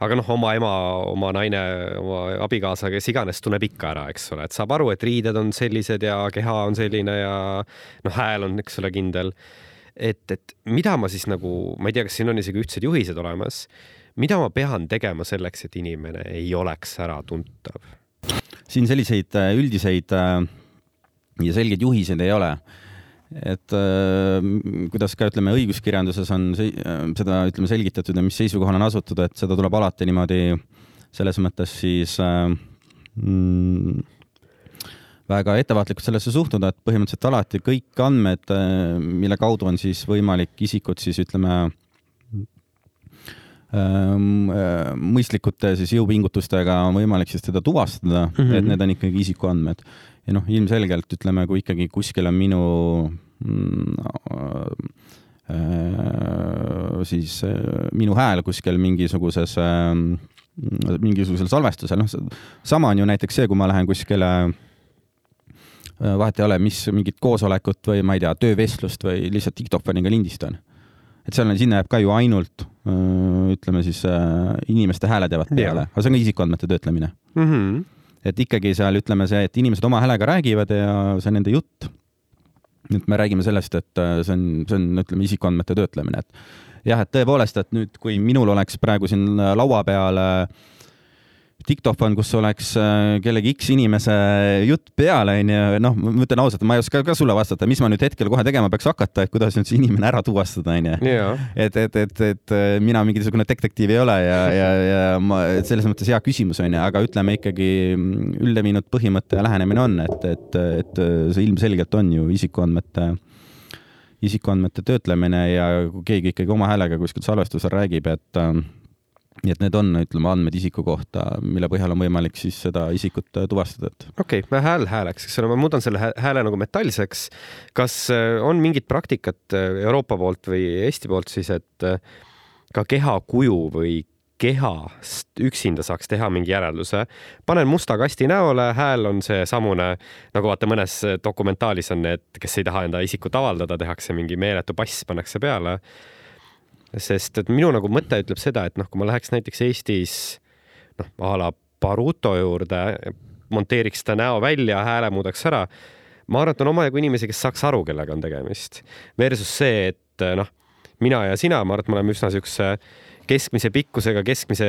[SPEAKER 1] aga noh, oma ema, oma naine, oma abikaasa, kes iganes tunneb ikka ära, eks ole, et saab aru, et riided on sellised ja keha on selline ja noh, hääl on, eks ole, kindel. et, et mida ma siis nagu, ma ei tea, kas siin on isegi ühtsed juhised olemas, mida ma pean tegema selleks, et inimene ei oleks äratuntav
[SPEAKER 2] siin selliseid äh, üldiseid äh, ja selgeid juhiseid ei ole. et äh, kuidas ka ütleme, õiguskirjanduses on seda ütleme selgitatud ja mis seisukohal on asutud, et seda tuleb alati niimoodi selles mõttes siis mm, väga ettevaatlikult sellesse suhtuda, et põhimõtteliselt alati kõik andmed, mille kaudu on siis võimalik isikut siis ütleme mõistlikute siis jõupingutustega on võimalik siis teda tuvastada mm, -hmm. et need on ikkagi isikuandmed. ja noh, ilmselgelt ütleme, kui ikkagi kuskil on minu mm, äh, siis äh, minu hääl kuskil mingisuguses äh,, mingisugusel salvestusel, noh, sama on ju näiteks see, kui ma lähen kuskile vahet ei ole, mis mingit koosolekut või ma ei tea, töövestlust või lihtsalt diktofoniga lindistan et seal on, sinna jääb ka ju ainult ütleme siis inimeste hääled jäävad peale, aga see on ka isikuandmete töötlemine mm. -hmm. et ikkagi seal ütleme see, et inimesed oma häälega räägivad ja see on nende jutt. et me räägime sellest, et see on, see on, ütleme, isikuandmete töötlemine, et jah, et tõepoolest, et nüüd, kui minul oleks praegu siin laua peal äh, diktofon, kus oleks äh, kellegi X inimese jutt peal, onju, noh, ma ütlen ausalt, ma ei oska ka sulle vastata, mis ma nüüd hetkel kohe tegema peaks hakata, et kuidas nüüd see inimene ära tuvastada, onju. et, et, et, et mina mingisugune detektiiv ei ole ja, ja, ja ma, selles mõttes hea küsimus, onju, aga ütleme ikkagi üldlevinud põhimõte ja lähenemine on, et, et, et see ilmselgelt on ju isikuandmete isikuandmete töötlemine ja kui keegi ikkagi oma häälega kuskil salvestusel räägib, et nii et need on, ütleme, andmed isiku kohta, mille põhjal on võimalik siis seda isikut äh, tuvastada, et.
[SPEAKER 1] okei okay,, hääl hääleks, eks ole, ma muudan selle hääle nagu metallseks. kas äh, on mingit praktikat äh, Euroopa poolt või Eesti poolt siis, et ka kehakuju või kehast üksinda saaks teha mingi järelduse. panen musta kasti näole, hääl on seesamune, nagu vaata mõnes dokumentaalis on need, kes ei taha enda isikut avaldada, tehakse mingi meeletu pass, pannakse peale sest et minu nagu mõte ütleb seda, et noh, kui ma läheks näiteks Eestis noh, a la Baruto juurde, monteeriks ta näo välja, hääle muudaks ära. ma arvan, et on omajagu inimesi, kes saaks aru, kellega on tegemist. Versus see, et noh, mina ja sina, ma arvan, et me oleme üsna siukse keskmise pikkusega, keskmise,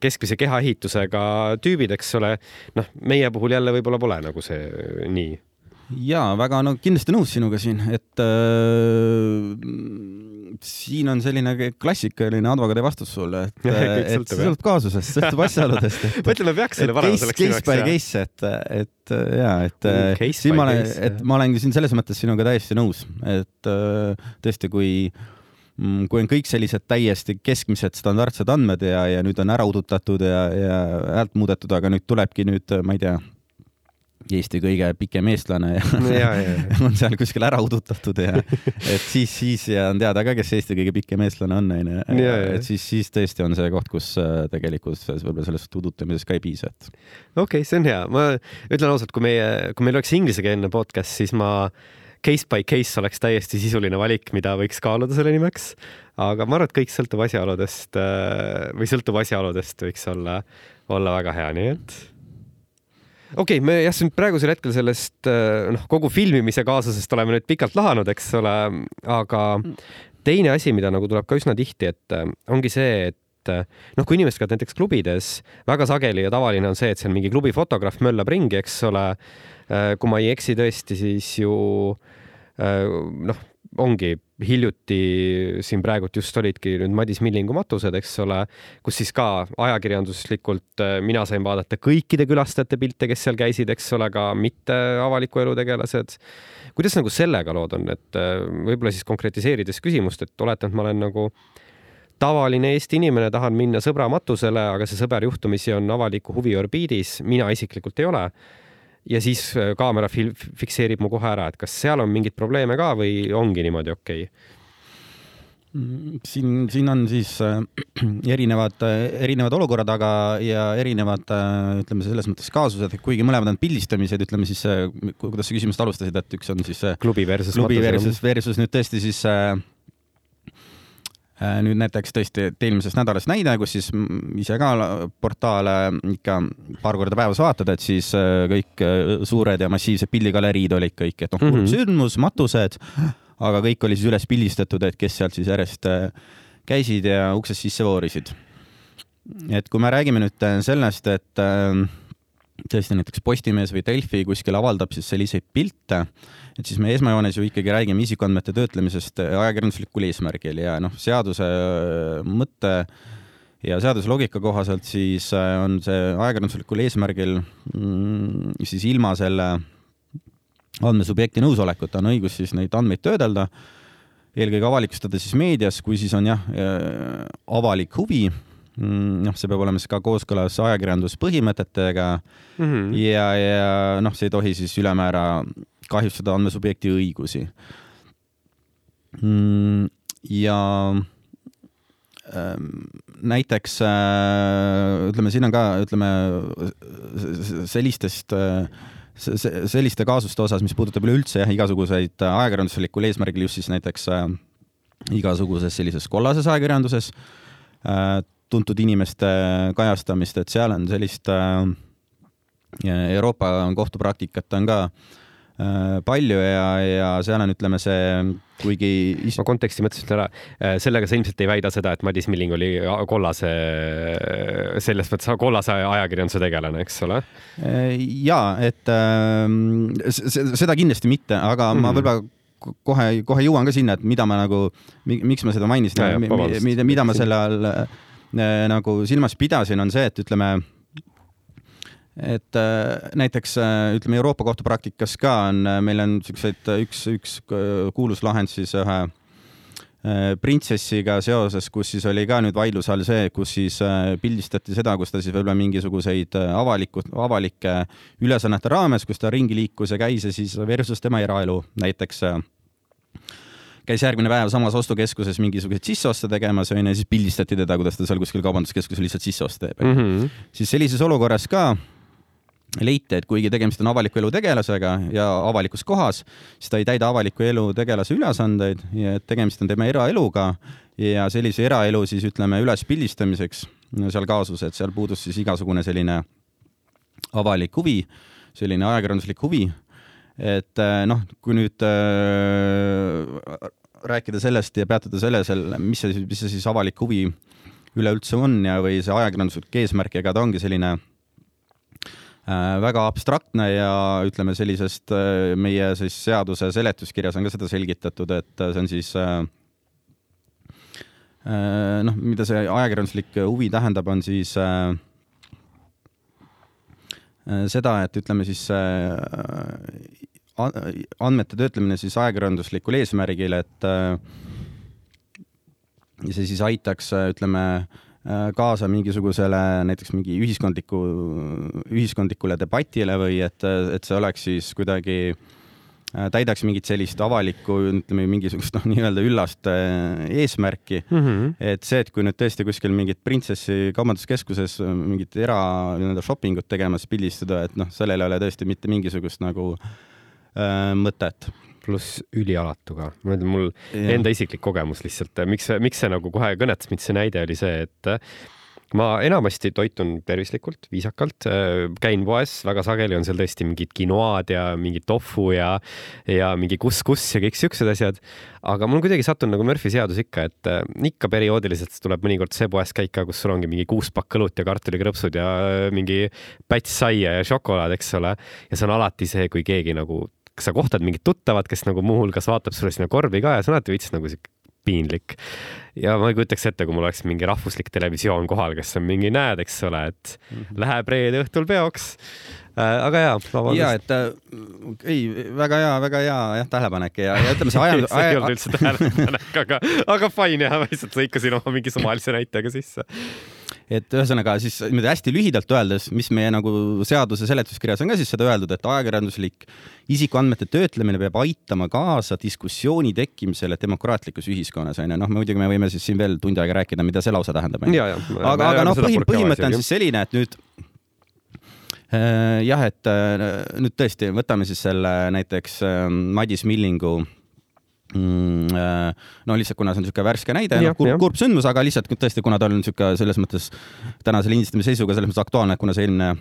[SPEAKER 1] keskmise kehaehitusega tüübid, eks ole. noh, meie puhul jälle võib-olla pole nagu see nii
[SPEAKER 2] ja väga no kindlasti nõus sinuga siin, et äh, siin on selline klassikaline advokaadi vastus sulle, et, et see sõltub kaasusest, sõltub asjaoludest
[SPEAKER 1] mõtleme, peaks selle panema
[SPEAKER 2] selleks case by case, et, et ja, et uh, siin ma olen, et ma olen siin selles mõttes sinuga täiesti nõus, et tõesti, kui mm, kui on kõik sellised täiesti keskmised standardsed andmed ja, ja nüüd on ära udutatud ja, ja häält muudetud, aga nüüd tulebki nüüd, ma ei tea, Eesti kõige pikem eestlane ja, on seal kuskil ära udutatud ja et siis, siis ja on teada ka, kes Eesti kõige pikem eestlane on, onju. et siis, siis tõesti on see koht, kus äh, tegelikult võib-olla sellest udutamisest ka ei piisa, et.
[SPEAKER 1] okei okay,, see on hea, ma ütlen ausalt, kui meie, kui meil oleks inglisekeelne podcast, siis ma case by case oleks täiesti sisuline valik, mida võiks kaaluda selle nimeks. aga ma arvan, et kõik sõltub asjaoludest äh, või sõltub asjaoludest, võiks olla, olla väga hea, nii et okei okay,, me jah, siin praegusel hetkel sellest äh, noh, kogu filmimise kaasusest oleme nüüd pikalt lahanud, eks ole, aga teine asi, mida nagu tuleb ka üsna tihti, et äh, ongi see, et äh, noh, kui inimesed käivad näiteks klubides, väga sageli ja tavaline on see, et seal mingi klubi fotograaf möllab ringi, eks ole. kui ma ei eksi tõesti, siis ju noh, ongi hiljuti siin praegult just olidki nüüd Madis Millingu matused, eks ole, kus siis ka ajakirjanduslikult äh, mina sain vaadata kõikide külastajate pilte, kes seal käisid, eks ole, ka mitte avaliku elu tegelased. kuidas nagu sellega lood on, et äh, võib-olla siis konkretiseerides küsimust, et oletan, et ma olen nagu tavaline Eesti inimene, tahan minna sõbra matusele, aga see sõber juhtumisi on avaliku huvi orbiidis, mina isiklikult ei ole ja siis äh, kaamera fil-, fikseerib mu kohe ära, et kas seal on mingeid probleeme ka või ongi niimoodi okei okay??
[SPEAKER 2] Mm, siin, siin on siis äh, erinevad, äh, erinevad olukorrad, aga ja erinevad ütleme selles mõttes kaasused, kuigi mõlemad on pildistamised, ütleme siis kuidas sa küsimust alustasid, et üks on siis
[SPEAKER 1] klubi versus
[SPEAKER 2] klubi versus, versus nüüd tõesti siis Äh, nüüd näiteks tõesti eelmisest nädalast näide, kus siis ise ka portaale ikka paar korda päevas vaatad, et siis äh, kõik äh, suured ja massiivsed pildigaleriid olid kõik, et noh mm -hmm., sündmus, matused, aga kõik oli siis üles pildistatud, et kes sealt siis järjest käisid ja uksest sisse voorisid. et kui me räägime nüüd sellest, et tõesti näiteks Postimees või Delfi kuskil avaldab siis selliseid pilte et siis me esmajoones ju ikkagi räägime isikuandmete töötlemisest ajakirjanduslikul eesmärgil ja noh, seaduse äh, mõte ja seaduse loogika kohaselt siis äh, on see ajakirjanduslikul eesmärgil mm, siis ilma selle andmesubjekti nõusolekuta on õigus siis neid andmeid töödelda, eelkõige avalikustada siis meedias, kui siis on jah, äh, avalik huvi noh, see peab olema siis ka kooskõlas ajakirjanduspõhimõtetega mm -hmm. ja, ja noh, see ei tohi siis ülemäära kahjustada andmesubjekti õigusi. Mm, ja ähm, näiteks äh, ütleme, siin on ka, ütleme sellistest äh, selliste kaasuste osas, mis puudutab üleüldse jah, igasuguseid ajakirjanduslikul eesmärgil just siis näiteks äh, igasuguses sellises kollases ajakirjanduses tuntud inimeste kajastamist, et seal on sellist Euroopa kohtupraktikat on ka äh, Äh, palju ja, ja seal on, ütleme see, kuigi
[SPEAKER 1] is... ma konteksti mõtlesin ära, äh, sellega sa ilmselt ei väida seda, et Madis Milling oli kollase, selles mõttes kollase ajakirjanduse tegelane, eks ole?
[SPEAKER 2] Äh, ja et äh, seda kindlasti mitte, aga mm -hmm. ma mhm. võib-olla kohe, kohe jõuan ka sinna, et mida ma nagu, miks ma seda mainisin, mida, mida ma selle all äh, nagu silmas pidasin, on see, et ütleme et äh, näiteks äh, ütleme Euroopa Kohtu praktikas ka on, äh, meil on siukseid, üks, üks kuulus lahend siis ühe printsessiga seoses, kus siis oli ka nüüd vaidluse all see, kus siis pildistati seda, kus ta siis võib-olla mingisuguseid avaliku, avalike ülesannete raames, kus ta ringi liikus ja käis ja siis versus tema eraelu näiteks käis järgmine päev samas ostukeskuses mingisuguseid sisseoste tegemas onju ja siis pildistati teda, kuidas ta seal kuskil kaubanduskeskuses lihtsalt sisseoste teeb mm. -hmm. siis sellises olukorras ka leiti, et kuigi tegemist on avaliku elu tegelasega ja avalikus kohas, siis ta ei täida avaliku elu tegelase ülesandeid ja et tegemist on tema eraeluga ja sellise eraelu siis ütleme ülespildistamiseks seal kaasus, et seal puudus siis igasugune selline avalik huvi, selline ajakirjanduslik huvi. Et äh, noh, kui nüüd äh, rääkida sellest ja peatuda selles, mis see, mis see siis avalik huvi üleüldse on ja, või see ajakirjanduslik eesmärk, ega ta ongi selline Äh, väga abstraktne ja ütleme sellisest äh, meie siis seaduse seletuskirjas on ka seda selgitatud, et äh, see on siis noh, mida see ajakirjanduslik huvi tähendab, on siis seda, et ütleme siis andmete töötlemine siis ajakirjanduslikul eesmärgil, et see siis aitaks, ütleme, Äh, kaasa mingisugusele näiteks mingi ühiskondliku, ühiskondlikule debatile või et, et see oleks siis kuidagi äh, täidaks mingit sellist avalikku, ütleme mingisugust noh, nii-öelda üllast äh, eesmärki mm. -hmm. et see, et kui nüüd tõesti kuskil mingit printsessi kaubanduskeskuses mingit era nii-öelda shopping ut tegemas pildistada, et noh, sellel ei ole tõesti mitte mingisugust nagu äh, mõtet
[SPEAKER 1] pluss ülialatu ka. ma ütlen, mul ja. enda isiklik kogemus lihtsalt, miks, miks see nagu kohe kõnetas mind, see näide oli see, et ma enamasti toitun tervislikult, viisakalt, käin poes, väga sageli on seal tõesti mingid quinoad ja mingi tofu ja, ja mingi kuss-kuss ja kõik siuksed asjad. aga mul kuidagi sattunud nagu Murphy seadus ikka, et äh, ikka perioodiliselt tuleb mõnikord see poes käik ka, kus sul ongi mingi kuus pakk õlut ja kartulikrõpsud ja mingi päts saia ja šokolaad, eks ole. ja see on alati see, kui keegi nagu sa kohtad mingit tuttavat, kes nagu muuhulgas vaatab sulle sinna korvi ka ja see on alati veits nagu sihuke piinlik. ja ma ei kujutaks ette, kui mul oleks mingi rahvuslik televisioon kohal, kes on mingi, näed, eks ole, et mm -hmm. läheb reede õhtul peoks äh,. aga jaa,
[SPEAKER 2] vabandust. ja, et äh, ei, väga hea, väga hea jah, tähelepanek ja, ja ütleme see aja
[SPEAKER 1] see ei olnud üldse tähelepanek, aga, aga fine jah, lihtsalt lõikasin oma mingi suvalise näitega sisse
[SPEAKER 2] et ühesõnaga siis niimoodi hästi lühidalt öeldes, mis meie nagu seaduse seletuskirjas on ka siis seda öeldud, et ajakirjanduslik isikuandmete töötlemine peab aitama kaasa diskussiooni tekkimisele demokraatlikus ühiskonnas onju, noh muidugi me võime siis siin veel tund aega rääkida, mida see lause tähendab. aga, aga noh, põhi, põhimõte on siis selline, et nüüd äh, jah, et äh, nüüd tõesti võtame siis selle näiteks äh, Madis Millingu no lihtsalt, kuna see on niisugune värske näide, noh kurb, kurb sündmus, aga lihtsalt tõesti, kuna ta on niisugune selles mõttes tänase lindistamise seisuga selles mõttes aktuaalne, kuna see eelmine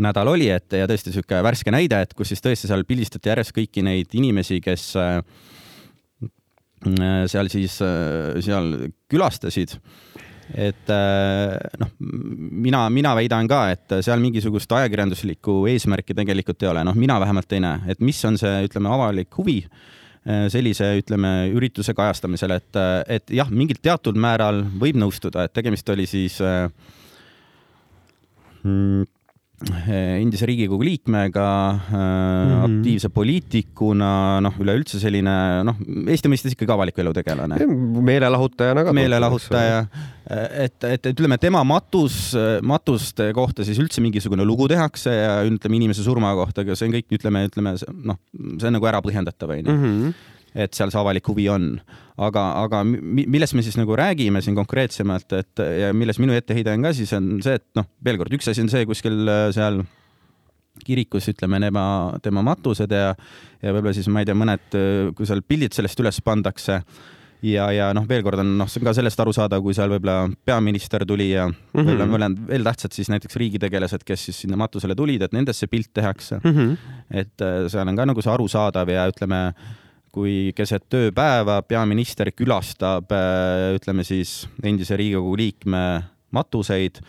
[SPEAKER 2] nädal oli, et ja tõesti niisugune värske näide, et kus siis tõesti seal pildistati järjest kõiki neid inimesi, kes äh, seal siis, äh, seal külastasid. Et noh, mina, mina väidan ka, et seal mingisugust ajakirjanduslikku eesmärki tegelikult ei ole, noh, mina vähemalt ei näe, et mis on see, ütleme, avalik huvi? Äh, sellise, ütleme, ürituse kajastamisel, et, et jah, mingil teatud määral võib nõustuda, et tegemist oli siis äh, mm, endise Riigikogu liikmega mm, -hmm. aktiivse poliitikuna, noh, üleüldse selline, noh, Eesti mõistes ikkagi avaliku elu tegelane.
[SPEAKER 1] meelelahutajana ka.
[SPEAKER 2] meelelahutaja, et, et ütleme, tema matus, matuste kohta siis üldse mingisugune lugu tehakse ja ütleme inimese surma kohta, aga see on kõik, ütleme, ütleme noh, see on nagu ära põhjendatav, onju mhm. Et seal see avalik huvi on. aga, aga millest me siis nagu räägime siin konkreetsemalt, et ja milles minu etteheide on ka siis on see, et noh, veel kord, üks asi on see kuskil äh, seal kirikus, ütleme, tema, tema matused ja, ja võib-olla siis ma ei tea, mõned, kui seal pildid sellest üles pandakse ja, ja noh, veel kord on noh, see on ka sellest aru saada, kui seal võib-olla peaminister tuli ja mm -hmm. võib-olla mõned veel tähtsad siis näiteks riigitegelased, kes siis sinna matusele tulid, et nendest see pilt tehakse mm. -hmm. et äh, seal on ka nagu see arusaadav ja ütleme, kui keset tööpäeva peaminister külastab, äh, ütleme siis endise Riigikogu liikme matuseid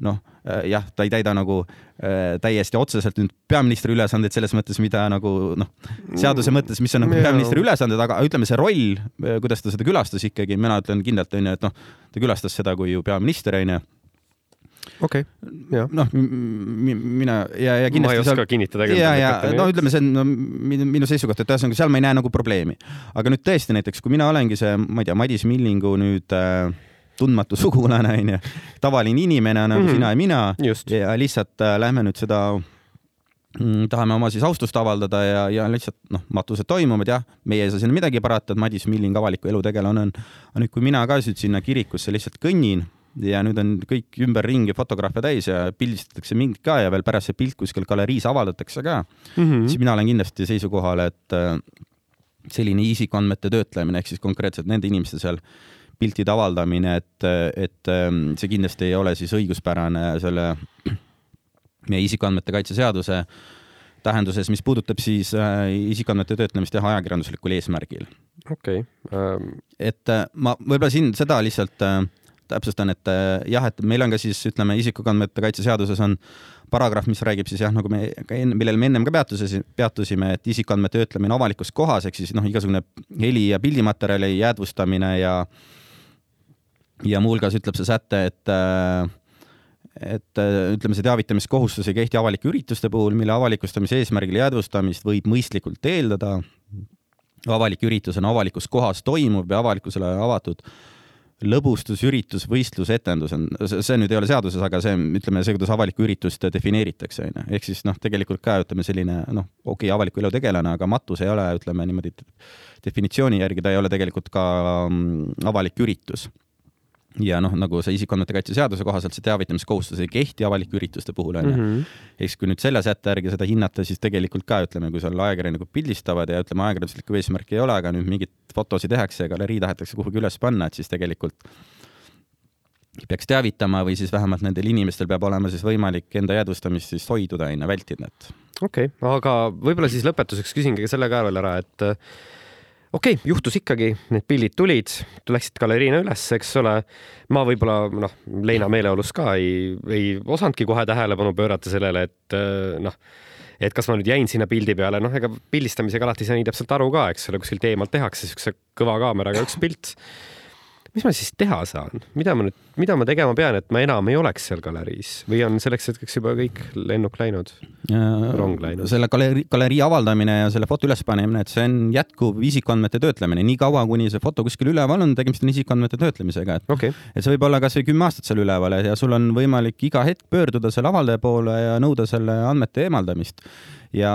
[SPEAKER 2] noh, äh, jah, ta ei täida nagu äh, täiesti otseselt nüüd peaministri ülesandeid selles mõttes, mida nagu noh, seaduse mõttes, mis on nagu peaministri ülesanded, aga ütleme, see roll, äh, kuidas ta seda külastas ikkagi, mina ütlen kindlalt onju, et noh, ta külastas seda kui ju peaminister onju
[SPEAKER 1] okei okay., jah.
[SPEAKER 2] noh, mina ja, ja kindlasti.
[SPEAKER 1] ma ei oska seal... kinnitada.
[SPEAKER 2] ja, ja no ütleme, see on no, minu, seisukoht, et ühesõnaga seal ma ei näe nagu probleemi. aga nüüd tõesti näiteks, kui mina olengi see, ma ei tea, Madis Millingu nüüd äh, tundmatu sugulane, onju, tavaline inimene nagu mm -hmm. sina ja mina Just. ja lihtsalt äh, lähme nüüd seda mm, tahame oma siis austust avaldada ja, ja lihtsalt noh, matused toimuvad jah, meie ei saa sinna midagi parata, et Madis Milling avaliku elu tegelane on. aga nüüd, kui mina ka nüüd sinna kirikusse lihtsalt kõnnin ja nüüd on kõik ümberringi fotograafe täis ja pildistatakse mind ka ja veel pärast see pilt kuskil galeriis avaldatakse ka mm, -hmm. siis mina olen kindlasti seisukohal, et äh, selline isikuandmete töötlemine ehk siis konkreetselt nende inimeste seal piltide avaldamine, et, et ähm, see kindlasti ei ole siis õiguspärane selle meie isikuandmete kaitse seaduse tähenduses, mis puudutab siis äh, isikuandmete töötlemist jah, ajakirjanduslikul eesmärgil.
[SPEAKER 1] okei okay. um....
[SPEAKER 2] et äh, ma võib-olla siin seda lihtsalt äh, täpsustan, et jah, et meil on ka siis ütleme, isikuandmete kaitse seaduses on paragrahv, mis räägib siis jah, nagu me millele me ennem ka peatusime, peatusime, et isikuandmete töötlemine avalikus kohas ehk siis noh, igasugune heli ja pildimaterjali jäädvustamine ja äh, ja muuhulgas ütleb see säte, et äh, et äh, ütleme, see teavitamiskohustus ei kehti avalike ürituste puhul, mille avalikustamise eesmärgil jäädvustamist võib mõistlikult eeldada. avalik üritus on avalikus kohas toimuv ja avalikkusele avatud lõbustus, üritus, võistlus, etendus on, see nüüd ei ole seaduses, aga see, ütleme, see, kuidas avalikku üritust defineeritakse, onju. ehk siis noh, tegelikult ka ütleme selline noh, okei okay,, avaliku elu tegelane, aga matus ei ole, ütleme niimoodi definitsiooni järgi ta ei ole tegelikult ka mm, avalik üritus ja noh, nagu see isikuandmete kaitse seaduse kohaselt see teavitamiskohustus ei kehti avalike ürituste puhul onju mm -hmm.. siis kui nüüd selle sätte järgi seda hinnata, siis tegelikult ka ütleme, kui seal ajakirjanikud pildistavad ja ütleme, ajakirjanduslikku eesmärki ei ole, aga nüüd mingeid fotosid tehakse ja galerii tahetakse kuhugi üles panna, et siis tegelikult peaks teavitama või siis vähemalt nendel inimestel peab olema siis võimalik enda jäädvustamist siis hoiduda onju, vältida, et.
[SPEAKER 1] okei okay,, aga võib-olla siis lõpetuseks küsingi selle ka veel ära, et okei okay,, juhtus ikkagi, need pildid tulid, läksid galeriina üles, eks ole. ma võib-olla noh, leina meeleolus ka ei, ei osanudki kohe tähelepanu pöörata sellele, et noh, et kas ma nüüd jäin sinna pildi peale, noh, ega pildistamisega alati ei saa nii täpselt aru ka, eks ole, kuskilt eemalt tehakse siukse kõva kaameraga üks pilt mis ma siis teha saan, mida ma nüüd, mida ma tegema pean, et ma enam ei oleks seal galeriis või on selleks hetkeks juba kõik lennuk läinud, rong läinud?
[SPEAKER 2] selle galerii, galerii avaldamine ja selle foto ülespanemine, et see on jätkuv isikuandmete töötlemine, nii kaua, kuni see foto kuskil üleval on, tegemist on isikuandmete töötlemisega, et
[SPEAKER 1] okay.
[SPEAKER 2] et see võib olla kasvõi kümme aastat seal üleval ja sul on võimalik iga hetk pöörduda selle avaldaja poole ja nõuda selle andmete eemaldamist. Ja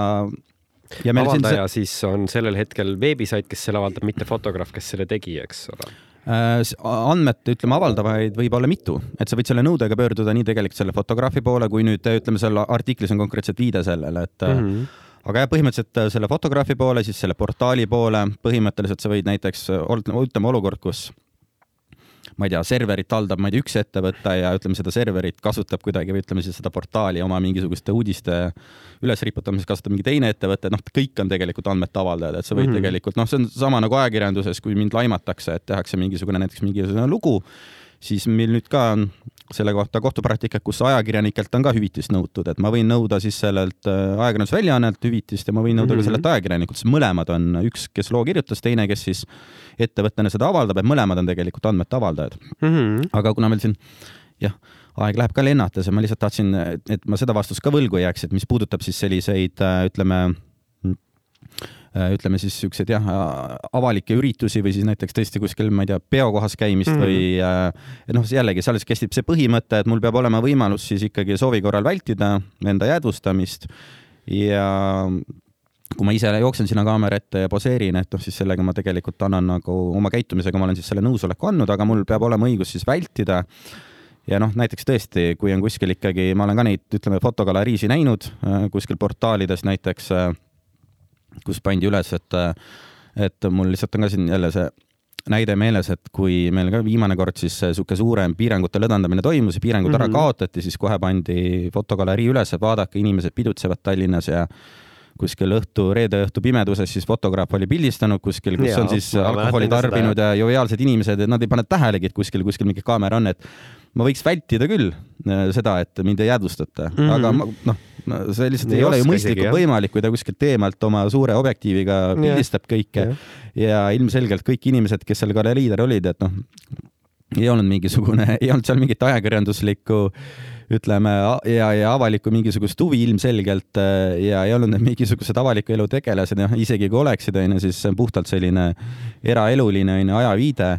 [SPEAKER 1] ja avaldaja siin... siis on sellel hetkel veebisait, kes selle avaldab, mitte fotograaf, kes selle tegi, eks ole
[SPEAKER 2] andmete, ütleme, avaldavaid võib olla mitu, et sa võid selle nõudega pöörduda nii tegelikult selle fotograafi poole, kui nüüd ütleme, seal artiklis on konkreetselt viide sellele, et mm -hmm. aga jah, põhimõtteliselt äh, selle fotograafi poole, siis selle portaali poole, põhimõtteliselt sa võid näiteks, ütleme olukord, kus ma ei tea, serverit haldab, ma ei tea, üks ettevõte ja ütleme, seda serverit kasutab kuidagi või ütleme siis seda portaali oma mingisuguste uudiste ülesriputamiseks kasutab mingi teine ettevõte, noh, kõik on tegelikult andmete avaldajad, et sa võid mm -hmm. tegelikult, noh, see on sama nagu ajakirjanduses, kui mind laimatakse, et tehakse mingisugune näiteks mingisugune lugu, siis meil nüüd ka on selle kohta kohtupraktikat, kus ajakirjanikelt on ka hüvitist nõutud, et ma võin nõuda siis sellelt äh, ajakirjandusväljaannelt hüvitist ja ma võin nõuda mm -hmm. ka mhm. sellelt ajakirjanikult, sest mõlemad on üks, kes loo kirjutas, teine, kes siis ettevõttena seda avaldab, et mõlemad on tegelikult andmete avaldajad mm. -hmm. aga kuna meil siin jah, aeg läheb ka lennates ja ma lihtsalt tahtsin, et ma seda vastust ka võlgu ei jääks, et mis puudutab siis selliseid, äh, ütleme ütleme siis siukseid jah, avalikke üritusi või siis näiteks tõesti kuskil, ma ei tea, peokohas käimist mm või äh, noh, jällegi selles kehtib see põhimõte, et mul peab olema võimalus siis ikkagi soovi korral vältida enda jäädvustamist. Ja kui ma ise jooksen sinna kaamera ette ja poseerin, et noh, siis sellega ma tegelikult annan nagu oma käitumisega, ma olen siis selle nõusoleku andnud, aga mul peab olema õigus siis vältida. Ja noh, näiteks tõesti, kui on kuskil ikkagi, ma olen ka neid, ütleme, fotogaleriisi näinud äh, kuskil portaalides näiteks kus pandi üles, et, et mul lihtsalt on ka siin jälle see näide meeles, et kui meil ka viimane kord siis niisugune suurem piirangute lõdvendamine toimus ja piirangud mm -hmm. ära mhm. kaotati, siis kohe pandi fotogalerii üles, vaadake, inimesed pidutsevad Tallinnas ja kuskil õhtu, reede õhtu pimeduses siis fotograaf oli pildistanud kuskil, kus ja, on siis alkoholi tarbinud ja joviaalsed inimesed, et nad ei pane tähelegi, et kuskil, kuskil mingi kaamera on, et ma võiks vältida küll äh, seda, et mind ei jäädvustata. Mm, -hmm. aga noh, see lihtsalt ei, ei ole ju mõistlikult isegi, võimalik, kui ta kuskilt eemalt oma suure objektiiviga pildistab kõike. Ja. ja ilmselgelt kõik inimesed, kes seal galeriidel olid, et noh, ei olnud mingisugune, ei olnud seal mingit ajakirjanduslikku ütleme ja, ja avalikku mingisugust huvi ilmselgelt äh, ja ei olnud need mingisugused avaliku elu tegelased, noh isegi kui oleksid, onju, siis see on puhtalt selline eraeluline onju ajaviide.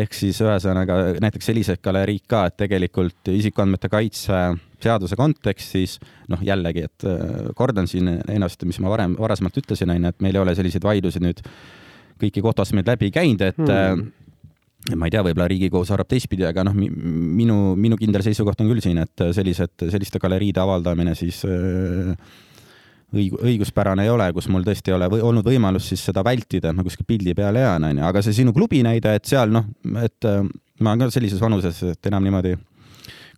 [SPEAKER 2] ehk siis ühesõnaga näiteks sellised galeriid ka, et tegelikult isikuandmete kaitse seaduse kontekstis, noh jällegi, et äh, kordan siin ennast, mis ma varem, varasemalt ütlesin, onju, et meil ei ole selliseid vaidlusi nüüd kõiki kohtuastmeid läbi käinud, et hmm ma ei tea, võib-olla Riigikohus arvab teistpidi, aga noh, minu, minu kindel seisukoht on küll siin, et sellised, selliste galeriide avaldamine siis äh, õig-, õiguspärane ei ole, kus mul tõesti ei ole või, olnud võimalus siis seda vältida, et ma kuskil pildi peale jään, onju, aga see sinu klubi näide, et seal noh, et äh, ma olen ka sellises vanuses, et enam niimoodi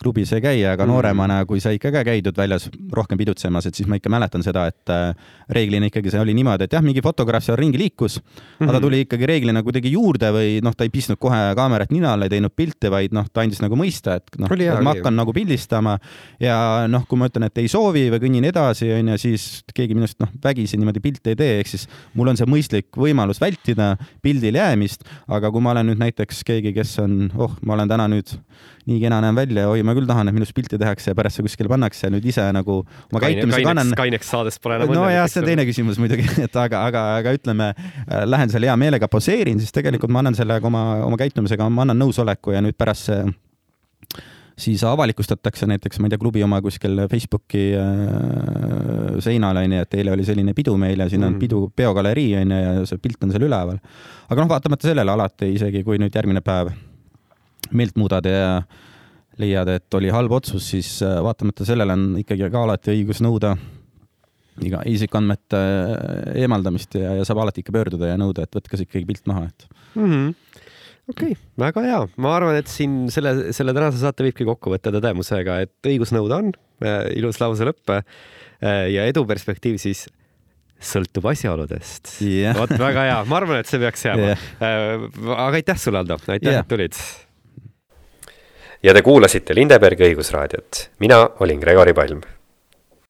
[SPEAKER 2] klubis ei käi, aga mm. nooremana, kui sa ikka ka käidud väljas rohkem pidutsemas, et siis ma ikka mäletan seda, et äh, reeglina ikkagi see oli niimoodi, et jah, mingi fotograaf seal ringi liikus aga ta mhm. tuli ikkagi reeglina kuidagi juurde või noh, ta ei pistnud kohe kaamerat nina alla, ei teinud pilte, vaid noh, ta andis nagu mõista, et noh, ma hakkan nagu pildistama ja noh, kui ma ütlen, et ei soovi või kõnnin edasi, onju, siis keegi minust noh, vägisi niimoodi pilte ei tee, ehk siis mul on see mõistlik võimalus vältida pildile jäämist, aga kui ma olen nüüd näiteks keegi, kes on, oh, ma olen täna nüüd nii kena näen välja, oi, ma küll tahan, et minust pilti tehakse ja pärast see kuskile pannakse nüüd ise nagu oma Kaine, käitumisega
[SPEAKER 1] kaineks,
[SPEAKER 2] annan.
[SPEAKER 1] kaineks saades pole enam
[SPEAKER 2] no õnne. nojah, see on teine küsimus muidugi, et aga, aga, aga ütleme, äh, lähen seal hea meelega poseerin, siis tegelikult ma annan sellega oma, oma käitumisega, ma annan nõusoleku ja nüüd pärast see siis avalikustatakse näiteks, ma ei tea, klubi oma kuskil Facebooki äh, seinal onju, et eile oli selline pidu meil ja siin on mm. pidu, peogalerii onju ja see pilt on seal üleval. aga noh, vaatamata sellele alati, isegi kui nüüd järgmine päev meelt muudad ja leiad, et oli halb otsus, siis äh, vaatamata sellele on ikkagi ka alati õigus nõuda iga isikuandmete äh, eemaldamist ja, ja saab alati ikka pöörduda ja nõuda, et võtke see ikkagi pilt maha, et
[SPEAKER 1] mm. -hmm okei okay,, väga hea, ma arvan, et siin selle, selle tänase saate võibki kokku võtta tõdemusega, et õigus nõuda on äh,, ilus lause lõpp ja edu perspektiiv siis sõltub asjaoludest.
[SPEAKER 2] Yeah..
[SPEAKER 1] vot väga hea, ma arvan, et see peaks jääma. Yeah.. Aga aitäh sulle, Aldo, aitäh yeah., et tulid ja te kuulasite Lindebergi õigusraadiot. mina olin Gregori Palm